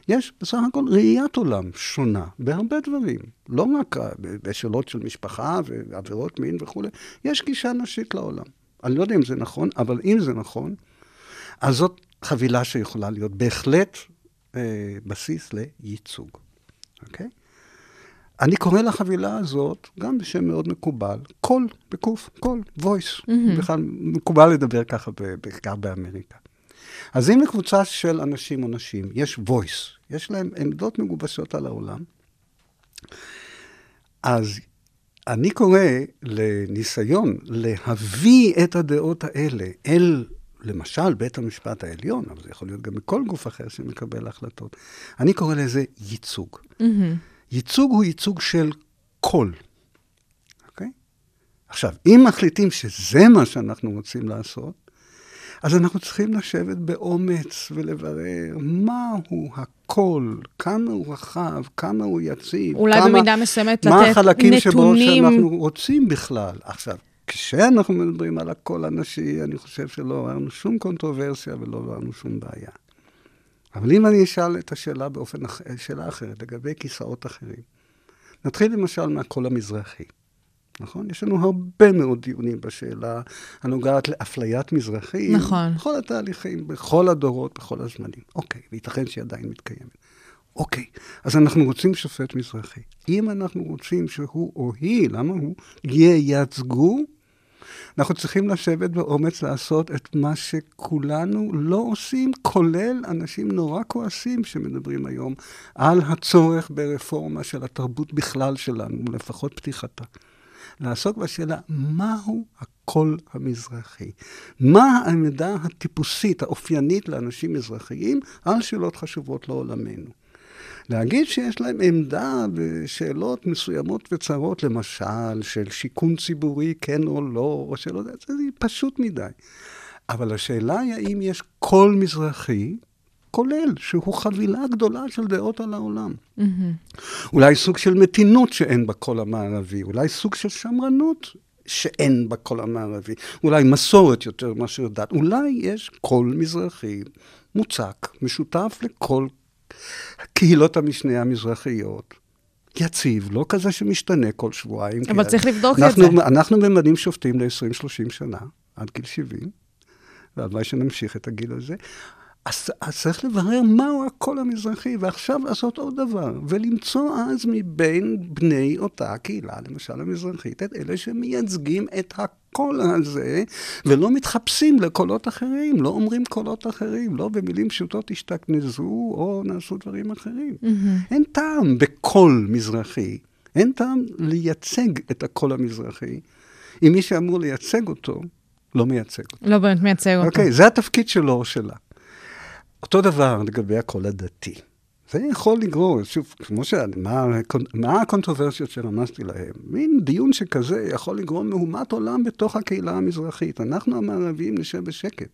יש בסך הכל ראיית עולם שונה בהרבה דברים, לא רק בשאלות של משפחה ועבירות מין וכולי, יש גישה נשית לעולם. אני לא יודע אם זה נכון, אבל אם זה נכון, אז זאת חבילה שיכולה להיות בהחלט אה, בסיס לייצוג, אוקיי? אני קורא לחבילה הזאת, גם בשם מאוד מקובל, קול, בקוף, קול, voice. בכלל מקובל לדבר ככה, בעיקר באמריקה. אז אם לקבוצה של אנשים או נשים יש voice, יש להם עמדות מגובשות על העולם, אז אני קורא לניסיון להביא את הדעות האלה אל, למשל, בית המשפט העליון, אבל זה יכול להיות גם בכל גוף אחר שמקבל החלטות. אני קורא לזה ייצוג. מהמם. ייצוג הוא ייצוג של קול, אוקיי? עכשיו, אם מחליטים שזה מה שאנחנו רוצים לעשות, אז אנחנו צריכים לשבת באומץ ולברר מהו הקול, כמה הוא רחב, כמה הוא יציב, אולי כמה, במידה מסוימת מה לתת החלקים שבו נתונים. שאנחנו רוצים בכלל. עכשיו, כשאנחנו מדברים על הקול הנשי, אני חושב שלא עברנו שום קונטרוברסיה ולא עברנו שום בעיה. אבל אם אני אשאל את השאלה באופן שאלה אחרת, לגבי כיסאות אחרים, נתחיל למשל מהקול המזרחי, נכון? יש לנו הרבה מאוד דיונים בשאלה הנוגעת לאפליית מזרחים. נכון. בכל התהליכים, בכל הדורות, בכל הזמנים. אוקיי, וייתכן שהיא עדיין מתקיימת. אוקיי, אז אנחנו רוצים שופט מזרחי. אם אנחנו רוצים שהוא או היא, למה הוא, ייצגו, אנחנו צריכים לשבת באומץ לעשות את מה שכולנו לא עושים, כולל אנשים נורא כועסים שמדברים היום על הצורך ברפורמה של התרבות בכלל שלנו, לפחות פתיחתה. לעסוק בשאלה מהו הקול המזרחי. מה העמדה הטיפוסית, האופיינית לאנשים מזרחיים על שאלות חשובות לעולמנו. להגיד שיש להם עמדה בשאלות מסוימות וצרות, למשל, של שיכון ציבורי, כן או לא, או זה, זה פשוט מדי. אבל השאלה היא האם יש קול מזרחי, כולל, שהוא חבילה גדולה של דעות על העולם. מהמם. אולי סוג של מתינות שאין בקול המערבי, אולי סוג של שמרנות שאין בקול המערבי, אולי מסורת יותר מאשר דת, אולי יש קול מזרחי מוצק, משותף לכל קהילות המשנה המזרחיות. יציב, לא כזה שמשתנה כל שבועיים. אבל צריך לבדוק את אנחנו, זה. אנחנו ממנים שופטים ל-20-30 שנה, עד גיל 70, והלוואי שנמשיך את הגיל הזה. אז, אז צריך לברר מהו הקול המזרחי, ועכשיו לעשות עוד דבר, ולמצוא אז מבין בני אותה קהילה, למשל המזרחית, את אלה שמייצגים את הקול הזה, ולא מתחפשים לקולות אחרים, לא אומרים קולות אחרים, לא במילים פשוטות השתכנזו או נעשו דברים אחרים. אין טעם בקול מזרחי, אין טעם לייצג את הקול המזרחי, אם מי שאמור לייצג אותו, לא מייצג אותו. לא באמת מייצג אותו. אוקיי, זה התפקיד שלו או שלה. אותו דבר לגבי הקול הדתי. זה יכול לגרור, שוב, כמו ש... מה, הקונטרוברסיות שרמזתי להם? מין דיון שכזה יכול לגרום מהומת עולם בתוך הקהילה המזרחית. אנחנו המערביים נשב בשקט.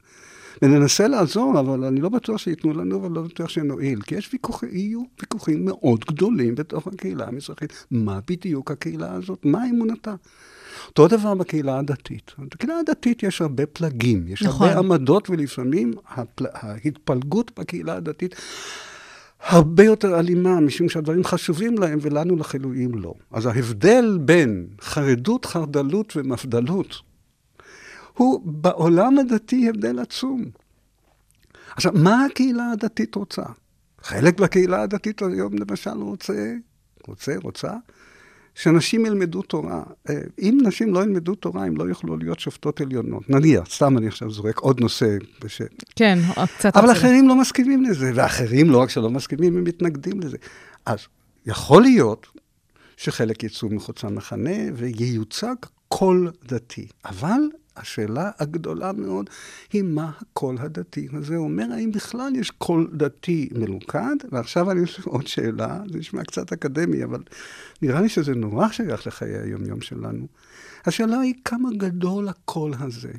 וננסה לעזור, אבל אני לא בטוח שייתנו לנו, אבל לא בטוח שנועיל. כי יש ויכוחים, יהיו ויכוחים מאוד גדולים בתוך הקהילה המזרחית. מה בדיוק הקהילה הזאת? מה אמונתה? אותו דבר בקהילה הדתית. בקהילה הדתית יש הרבה פלגים, יש נכון. הרבה עמדות, ולפעמים הפל... ההתפלגות בקהילה הדתית הרבה יותר אלימה, משום שהדברים חשובים להם ולנו לחילויים לא. אז ההבדל בין חרדות, חרדלות ומפדלות הוא בעולם הדתי הבדל עצום. עכשיו, מה הקהילה הדתית רוצה? חלק בקהילה הדתית היום למשל רוצה, רוצה, רוצה, שאנשים ילמדו תורה. אה, אם נשים לא ילמדו תורה, הם לא יוכלו להיות שופטות עליונות. נניח, סתם אני עכשיו זורק עוד נושא. בש... כן, קצת... אבל. אחרים לא מסכימים לזה, ואחרים לא רק שלא מסכימים, הם מתנגדים לזה. אז יכול להיות שחלק יצאו מחוץ למחנה וייוצג קול דתי. אבל השאלה הגדולה מאוד היא מה הקול הדתי הזה אומר, האם בכלל יש קול דתי מלוכד? ועכשיו אני אוסיף עוד שאלה, זה נשמע קצת אקדמי, אבל נראה לי שזה נורא שייך לחיי היום-יום שלנו. השאלה היא כמה גדול הקול הזה.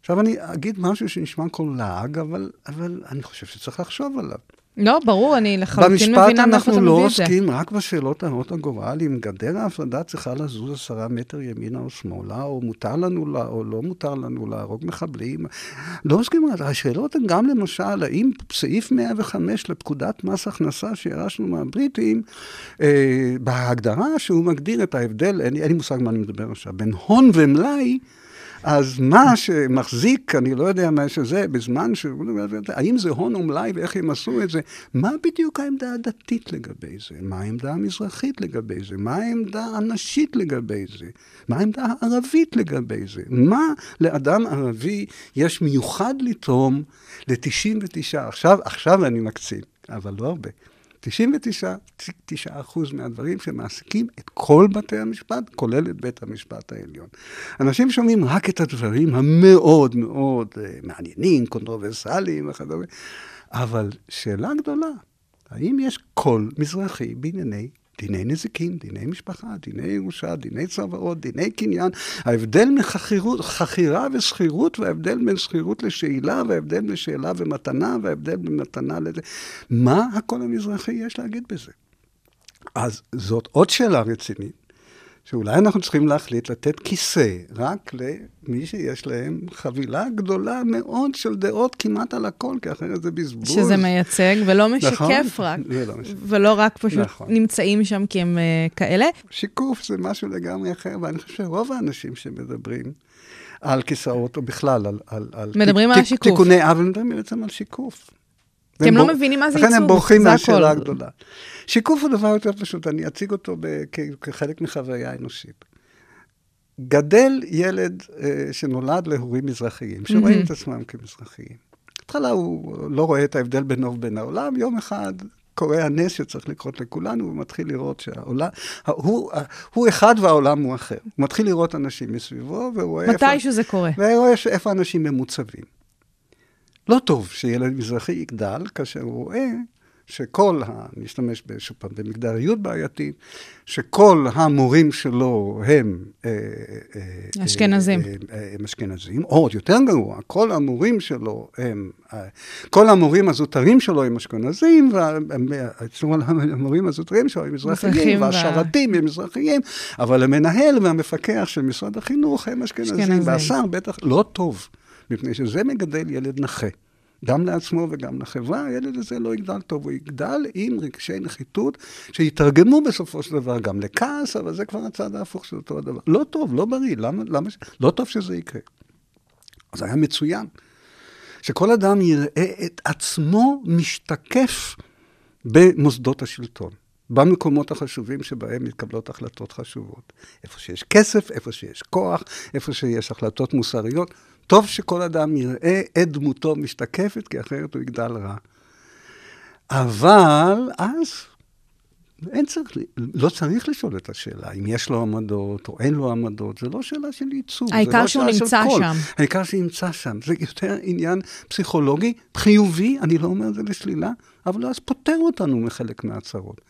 עכשיו אני אגיד משהו שנשמע כל לעג, אבל, אבל אני חושב שצריך לחשוב עליו. לא, ברור, אני לחלוטין במשפט מבינה מאיפה אתה אנחנו לא מביא את זה. עוסקים רק בשאלות הרות הגורל, אם גדר ההפרדה צריכה לזוז עשרה מטר ימינה או שמאלה, או מותר לנו לה, או לא מותר לנו להרוג מחבלים. לא עוסקים רק, השאלות הן גם למשל, האם סעיף 105 לפקודת מס הכנסה שירשנו מהבריטים, אה, בהגדרה שהוא מגדיר את ההבדל, אין, אין לי מושג מה אני מדבר עכשיו, בין הון ומלאי, אז מה שמחזיק, אני לא יודע מה שזה, בזמן ש... האם זה הון או מלאי ואיך הם עשו את זה? מה בדיוק העמדה הדתית לגבי זה? מה העמדה המזרחית לגבי זה? מה העמדה הנשית לגבי זה? מה העמדה הערבית לגבי זה? מה לאדם ערבי יש מיוחד לתרום ל-99? עכשיו, עכשיו אני מקצין, אבל לא הרבה. 99% מהדברים שמעסיקים את כל בתי המשפט, כולל את בית המשפט העליון. אנשים שומעים רק את הדברים המאוד מאוד אה, מעניינים, קונטרוברסליים וכדומה, אבל שאלה גדולה, האם יש קול מזרחי בענייני דיני נזיקין, דיני משפחה, דיני ירושה, דיני צוואות, דיני קניין, ההבדל מחכירה ושכירות, וההבדל בין שכירות לשאלה, וההבדל בין שאלה ומתנה, וההבדל בין מתנה לזה. מה הקול המזרחי יש להגיד בזה? אז זאת עוד שאלה רצינית, שאולי אנחנו צריכים להחליט לתת כיסא רק למי שיש להם חבילה גדולה מאוד של דעות כמעט על הכל, כי אחרת זה בזבוז. שזה מייצג ולא משקף נכון, רק, זה לא משקף. ולא רק פשוט נכון. נמצאים שם כי הם uh, כאלה. שיקוף זה משהו לגמרי אחר, ואני חושב שרוב האנשים שמדברים על כיסאות, או בכלל על... על, על מדברים על השיקוף. תיקוני עוול, מדברים בעצם על שיקוף. כי הם והם לא בור- מבינים מה זה לכן הם בורחים מהשאלה. הגדולה. שיקוף הוא דבר יותר פשוט, אני אציג אותו ב- כ- כחלק מחוויה אנושית. גדל ילד אה, שנולד להורים מזרחיים, שרואים. את עצמם כמזרחיים. בהתחלה הוא לא רואה את ההבדל בינו ובין העולם, יום אחד קורה הנס שצריך לקרות לכולנו, הוא מתחיל לראות שהעולם, הוא, הוא אחד והעולם הוא אחר. הוא מתחיל לראות אנשים מסביבו, והוא רואה איפה... מתישהו זה קורה. והוא רואה איפה אנשים ממוצבים. לא טוב שילד מזרחי יגדל כאשר הוא רואה שכל, ה... נשתמש שוב פעם במגדריות בעייתית, שכל המורים שלו הם... אה, אה, אשכנזים. אה, אה, הם אשכנזים, או עוד יותר גרוע, כל המורים שלו הם... כל המורים הזוטרים שלו הם אשכנזים, והמורים הזוטרים שלו הם מזרחיים, וה- והשרתים הם מזרחיים, אבל המנהל והמפקח של משרד החינוך הם אשכנזים, אשכנזים. והשר בטח לא טוב, מפני שזה מגדל ילד נכה. גם לעצמו וגם לחברה, הילד הזה לא יגדל טוב, הוא יגדל עם רגשי נחיתות שיתרגמו בסופו של דבר גם לכעס, אבל זה כבר הצד ההפוך של אותו הדבר. לא טוב, לא בריא, למה, למה, ש- לא טוב שזה יקרה. אז היה מצוין. שכל אדם יראה את עצמו משתקף במוסדות השלטון, במקומות החשובים שבהם מתקבלות החלטות חשובות. איפה שיש כסף, איפה שיש כוח, איפה שיש החלטות מוסריות. טוב שכל אדם יראה את דמותו משתקפת, כי אחרת הוא יגדל רע. אבל אז אין צריך, לא צריך לשאול את השאלה אם יש לו עמדות או אין לו עמדות, זה לא שאלה של ייצוג, זה העיקר לא שהוא נמצא. שם. העיקר שנמצא שם. זה יותר עניין פסיכולוגי, חיובי, אני לא אומר את זה לשלילה, אבל אז פוטר אותנו מחלק מהצרות.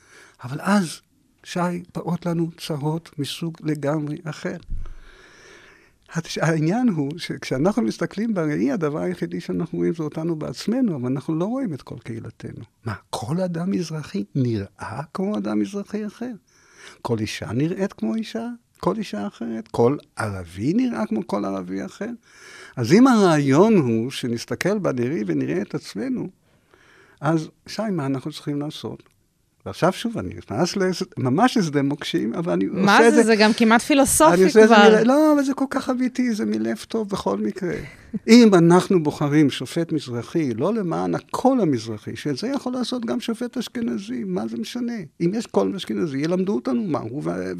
אבל אז, שי, באות לנו צרות מסוג לגמרי אחר. העניין הוא שכשאנחנו מסתכלים בראי, הדבר היחידי שאנחנו רואים זה אותנו בעצמנו, אבל אנחנו לא רואים את כל קהילתנו. מה, כל אדם מזרחי נראה כמו אדם מזרחי אחר? כל אישה נראית כמו אישה, כל אישה אחרת? כל ערבי נראה כמו כל ערבי אחר? אז אם הרעיון הוא שנסתכל בנראי ונראה את עצמנו, אז שי, מה אנחנו צריכים לעשות? ועכשיו שוב, אני נכנס ממש לשדה מוקשים, אבל אני מה עושה את זה? זה... זה גם כמעט פילוסופי את זה כבר. מלב, לא, אבל זה כל כך אמיתי, זה מלב טוב בכל מקרה. אם אנחנו בוחרים שופט מזרחי, לא למען הקול המזרחי, שאת זה יכול לעשות גם שופט אשכנזי, מה זה משנה? אם יש קול אשכנזי, ילמדו אותנו מה הוא, ו-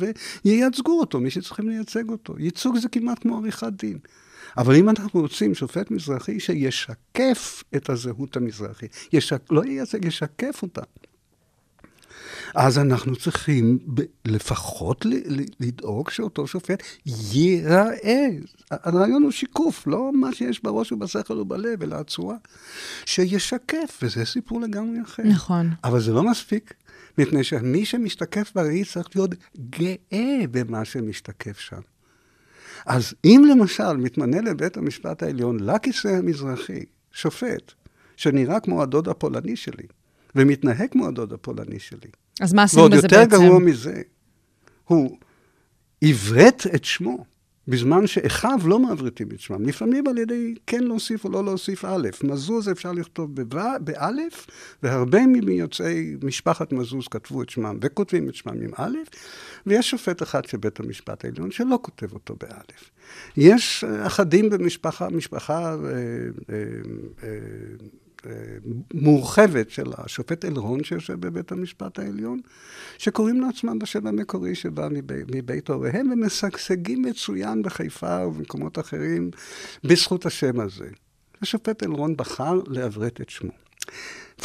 וייצגו אותו, מי שצריכים לייצג אותו. ייצוג זה כמעט כמו עריכת דין. אבל אם אנחנו רוצים שופט מזרחי שישקף את הזהות המזרחית, ישק, לא ייצג, ישקף אותה. אז אנחנו צריכים לפחות לדאוג שאותו שופט ייראה. הרעיון הוא שיקוף, לא מה שיש בראש ובשכל ובלב, אלא הצורה. שישקף, וזה סיפור לגמרי אחר. נכון. אבל זה לא מספיק, מפני שמי שמשתקף בראי צריך להיות גאה במה שמשתקף שם. אז אם למשל מתמנה לבית המשפט העליון, לכיסא המזרחי, שופט, שנראה כמו הדוד הפולני שלי, ומתנהג כמו הדוד הפולני שלי, אז מה עשינו ועוד בזה יותר בעצם? גרוע מזה, הוא עברת את שמו, בזמן שאחיו לא מעברתים את שמם. לפעמים על ידי כן להוסיף או לא להוסיף א'. מזוז אפשר לכתוב באלף, והרבה מיוצאי משפחת מזוז כתבו את שמם וכותבים את שמם עם א', ויש שופט אחד של בית המשפט העליון שלא כותב אותו באלף. יש אחדים במשפחה, משפחה אה, אה, אה, מורחבת של השופט אלרון שיושב בבית המשפט העליון, שקוראים לעצמם בשם המקורי שבא מבי, מבית הוריהם, ומשגשגים מצוין בחיפה ובמקומות אחרים בזכות השם הזה. השופט אלרון בחר לעברת את שמו.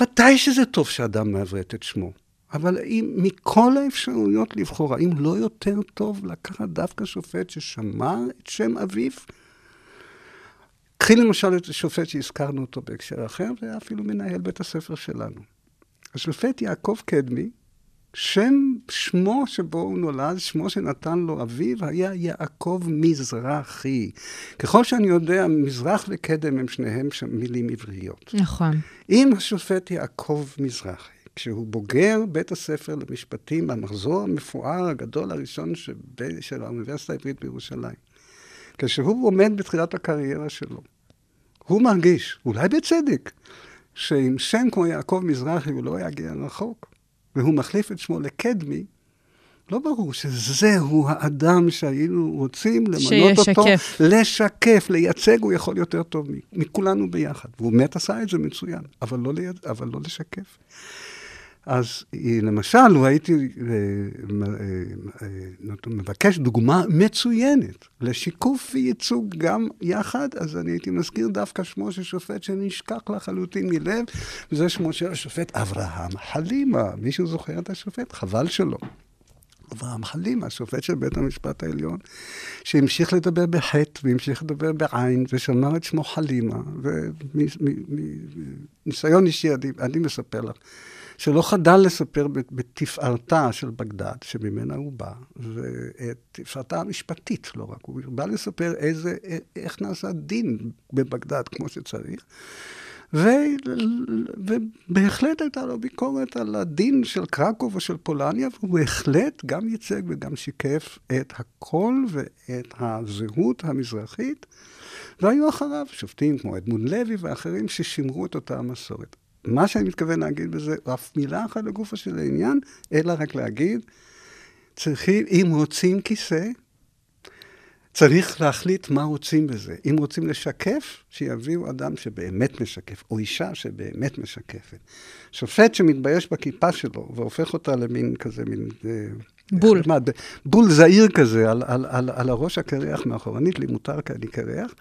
ודאי שזה טוב שאדם מעברת את שמו, אבל אם מכל האפשרויות לבחור, האם לא יותר טוב לקחת דווקא שופט ששמר את שם אביו? קחי למשל את השופט שהזכרנו אותו בהקשר אחר, והיה אפילו מנהל בית הספר שלנו. השופט יעקב קדמי, שם שמו שבו הוא נולד, שמו שנתן לו אביו, היה יעקב מזרחי. ככל שאני יודע, מזרח וקדם הם שניהם שם מילים עבריות. נכון. אם השופט יעקב מזרחי, כשהוא בוגר בית הספר למשפטים, המחזור המפואר הגדול הראשון שב- של האוניברסיטה העברית בירושלים, כשהוא עומד בתחילת הקריירה שלו, הוא מרגיש, אולי בצדק, שעם שם כמו יעקב מזרחי הוא לא יגיע רחוק, והוא מחליף את שמו לקדמי, לא ברור שזהו האדם שהיינו רוצים למנות אותו, שישקף. לשקף, לייצג, הוא יכול יותר טוב מכולנו ביחד. והוא באמת עשה את זה מצוין, אבל לא, ליד, אבל לא לשקף. אז למשל, לו הייתי אה, אה, אה, מבקש דוגמה מצוינת לשיקוף וייצוג גם יחד, אז אני הייתי מזכיר דווקא שמו של שופט שנשכח לחלוטין מלב, וזה שמו של השופט אברהם חלימה. מישהו זוכר את השופט? חבל שלא. אברהם חלימה, שופט של בית המשפט העליון, שהמשיך לדבר בחטא והמשיך לדבר בעין, ושמר את שמו חלימה, ומניסיון אישי אני, אני מספר לך, שלא חדל לספר בת- בתפארתה של בגדד, שממנה הוא בא, ואת תפארתה המשפטית, לא רק, הוא בא לספר איזה, איך נעשה דין בבגדד כמו שצריך. ו... ובהחלט הייתה לו ביקורת על הדין של קרקוב או של פולניה, והוא בהחלט גם ייצג וגם שיקף את הקול ואת הזהות המזרחית, והיו אחריו שופטים כמו אדמונד לוי ואחרים ששימרו את אותה המסורת. מה שאני מתכוון להגיד בזה, אף מילה אחת לגופו של העניין, אלא רק להגיד, צריכים, אם רוצים כיסא, צריך להחליט מה רוצים בזה. אם רוצים לשקף, שיביאו אדם שבאמת משקף, או אישה שבאמת משקפת. שופט שמתבייש בכיפה שלו והופך אותה למין כזה, מין אה, בול. נחמד. בול זעיר כזה, על, על, על, על הראש הקרח מאחורנית, לי מותר כי אני קרח,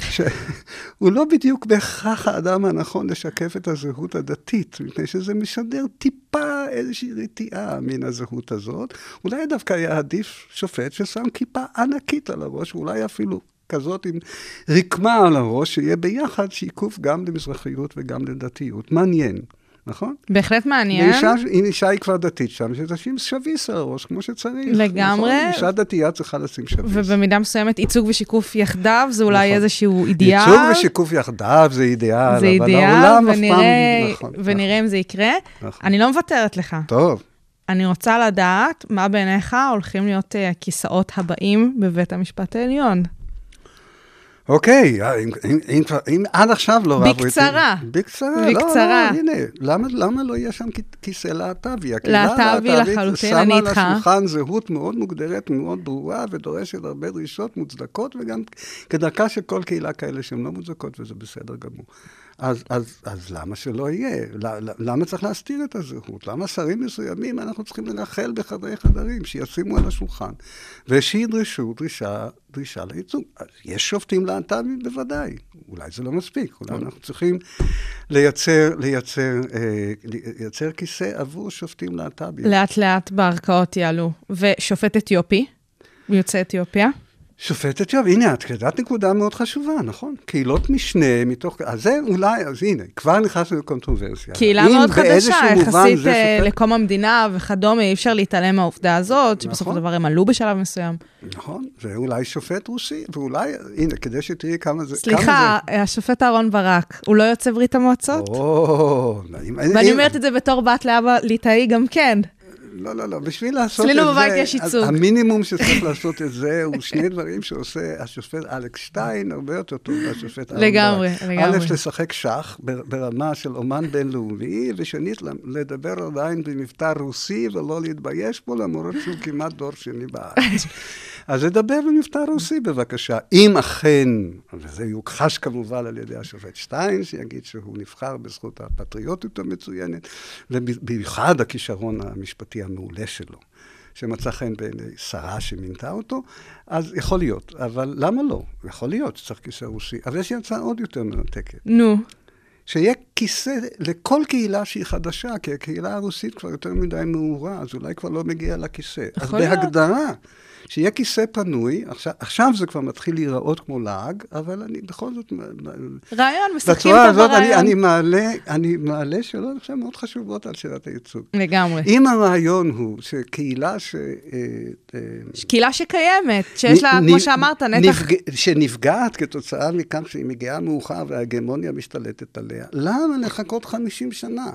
שהוא לא בדיוק בהכרח האדם הנכון לשקף את הזהות הדתית, מפני שזה משדר טיפה איזושהי רתיעה מן הזהות הזאת. אולי דווקא היה עדיף שופט ששם כיפה ענקית על הראש, ואולי אפילו כזאת עם רקמה על הראש, שיהיה ביחד שיקוף גם למזרחיות וגם לדתיות. מעניין. נכון? בהחלט מעניין. ואישה, אם אישה היא כבר דתית שם, שתשים שביס על הראש, כמו שצריך. לגמרי. נכון? אישה דתייה צריכה לשים שביס. ובמידה מסוימת ייצוג ושיקוף יחדיו, זה אולי נכון. איזשהו אידיאל. ייצוג ושיקוף יחדיו זה אידיאל, זה אבל אידיאל, העולם אף ונראה, פעם... נכון, ונראה אם זה יקרה. נכון. אני לא מוותרת לך. טוב. אני רוצה לדעת מה בעיניך הולכים להיות אה, הכיסאות הבאים בבית המשפט העליון. אוקיי, אה, אם, אם, אם, עד עכשיו לא רבו איתי... בקצרה. בקצרה. בקצרה. לא, לא, הנה, למה, למה לא יהיה שם כיסא להט"בי? להט"בי לחלוטין, אני איתך. שמה על השולחן זהות מאוד מוגדרת, מאוד ברורה, ודורשת הרבה דרישות מוצדקות, וגם כדרכה של כל קהילה כאלה שהן לא מוצדקות, וזה בסדר גמור. אז, אז, אז למה שלא יהיה? למה צריך להסתיר את הזהות? למה שרים מסוימים אנחנו צריכים לנחל בחדרי חדרים, שישימו על השולחן, ושידרשו דרישה, דרישה לייצוג? יש שופטים להט"בים? בוודאי. אולי זה לא מספיק, אולי אנחנו צריכים לייצר, לייצר, אה, לייצר כיסא עבור שופטים להט"בים. לאט לאט בערכאות יעלו. ושופט אתיופי, יוצא אתיופיה. שופט אתיופי, הנה, את יודעת נקודה מאוד חשובה, נכון? קהילות משנה מתוך... אז זה אולי, אז הנה, כבר נכנסנו לקונטרוברסיה. קהילה מאוד חדשה, יחסית זה אה, שופט- לקום המדינה וכדומה, אי אפשר להתעלם מהעובדה הזאת, שבסופו נכון. של דבר הם עלו בשלב מסוים. נכון, זה אולי שופט רוסי, ואולי, הנה, כדי שתראי כמה זה... סליחה, השופט אהרן ברק, הוא לא יוצא ברית המועצות? או, אם- ואני אומרת את זה בתור בת לאבא ליטאי גם כן. לא, לא, לא, בשביל לעשות את זה... אצלנו בבית יש ייצוג. המינימום שצריך לעשות את זה הוא שני דברים שעושה השופט אלכס שטיין הרבה יותר טוב מהשופט אהרן לגמרי. לגמרי. א', לשחק שח בר- ברמה של אומן בינלאומי, ושנית, לדבר עדיין במבטא רוסי ולא להתבייש בו, למרות שהוא כמעט דור שני בארץ. אז לדבר במבטא רוסי בבקשה. אם אכן, וזה יוכחש כמובן על ידי השופט שטיין, שיגיד שהוא נבחר בזכות הפטריוטיות המצוינת, ובמיוחד הכישרון המשפטי המעולה שלו. שמצא חן בעיני שרה שמינתה אותו, אז יכול להיות. אבל למה לא? יכול להיות שצריך כיסא רוסי. אבל יש לי הצעה עוד יותר מנתקת. נו, שיהיה כיסא לכל קהילה שהיא חדשה, כי הקהילה הרוסית כבר יותר מדי מעורה, אז אולי כבר לא מגיע לכיסא. אז להיות. שיהיה כיסא פנוי, עכשיו, עכשיו זה כבר מתחיל להיראות כמו לעג, אבל אני בכל זאת... רעיון, משחקים אותו הזאת אני, ברעיון. אני, מעלה, אני מעלה שאלות עכשיו מאוד חשובות על שאלת הייצוג. לגמרי. אם הרעיון הוא שקהילה ש... אה, אה, קהילה שקיימת, שיש לה, נ- כמו נ- שאמרת, נתח... נפג... שנפגעת כתוצאה מכך שהיא מגיעה מאוחר וההגמוניה משתלטת עליה. למה לחכות 50 שנה?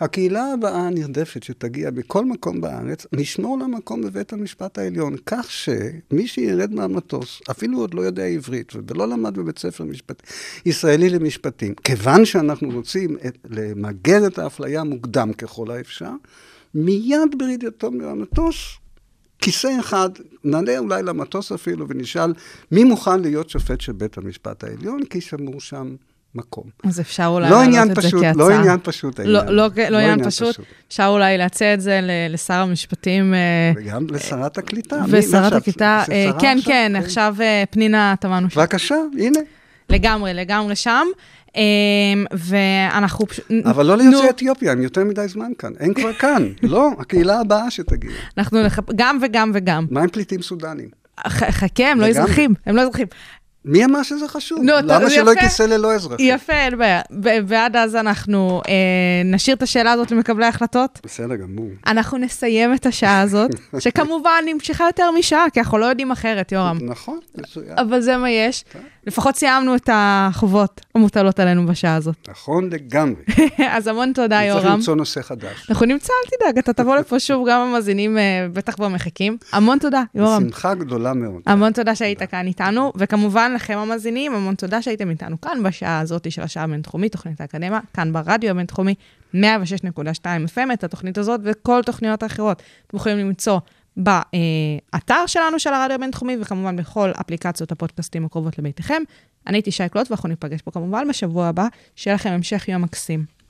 הקהילה הבאה הנרדפת שתגיע בכל מקום בארץ, נשמור לה מקום בבית המשפט העליון, כך שמי שירד מהמטוס, אפילו עוד לא יודע עברית ולא למד בבית ספר משפט... ישראלי למשפטים, כיוון שאנחנו רוצים את... למגר את האפליה מוקדם ככל האפשר, מיד ברדיעתו מהמטוס, כיסא אחד, נעלה אולי למטוס אפילו ונשאל מי מוכן להיות שופט של בית המשפט העליון, כי שמור שם מקום. אז אפשר אולי לא להעלות עניין את זה פשוט, כהצעה. לא עניין פשוט לא, העניין. לא, לא עניין פשוט. אפשר אולי להציע את זה לשר המשפטים. אה, וגם לשרת הקליטה. מי- ושרת? הקליטה, זה אה, כן, עכשיו? כן, עכשיו אה, פנינה תמנו שם. בבקשה, הנה. לגמרי, לגמרי שם. אה, ואנחנו פשוט... אבל לא ליוצאי אתיופיה, הם יותר מדי זמן כאן. הם כבר כאן. לא, הקהילה הבאה שתגיע. אנחנו נח... גם וגם וגם. מה עם פליטים סודנים? חכה, הם לא. אזרחים, הם לא אזרחים. מי אמר שזה חשוב? נו, אתה- למה שלא כיסא ללא אזרחים? יפה, אין בעיה. ועד אז אנחנו אה, נשאיר את השאלה הזאת למקבלי ההחלטות. בסדר גמור. אנחנו נסיים את השעה הזאת, שכמובן נמשכה יותר משעה, כי אנחנו לא יודעים אחרת, יורם. נכון, מצוין. אבל זה מה יש. לפחות סיימנו את החובות המוטלות עלינו בשעה הזאת. נכון לגמרי. אז המון תודה, צריך יורם. למצוא נושא חדש. אנחנו נמצא, אל תדאג, אתה תבוא לפה שוב, גם המאזינים אה, בטח כבר מחכים. המון תודה, יורם. בשמחה גדולה מאוד. המון תודה שהיית כאן איתנו, וכמובן לכם המאזינים, המון תודה שהייתם איתנו כאן בשעה הזאת של השעה הבינתחומית, תוכנית האקדמיה, כאן ברדיו הבינתחומי, 106.2 FM, את התוכנית הזאת וכל תוכניות האחרות. אתם יכולים למצוא באתר שלנו של הרדיו הבינתחומי, וכמובן בכל אפליקציות הפודקאסטים הקרובות לביתכם. אני הייתי שי קלוט, ואנחנו ניפגש פה כמובן בשבוע הבא. שיהיה לכם המשך יום מקסים.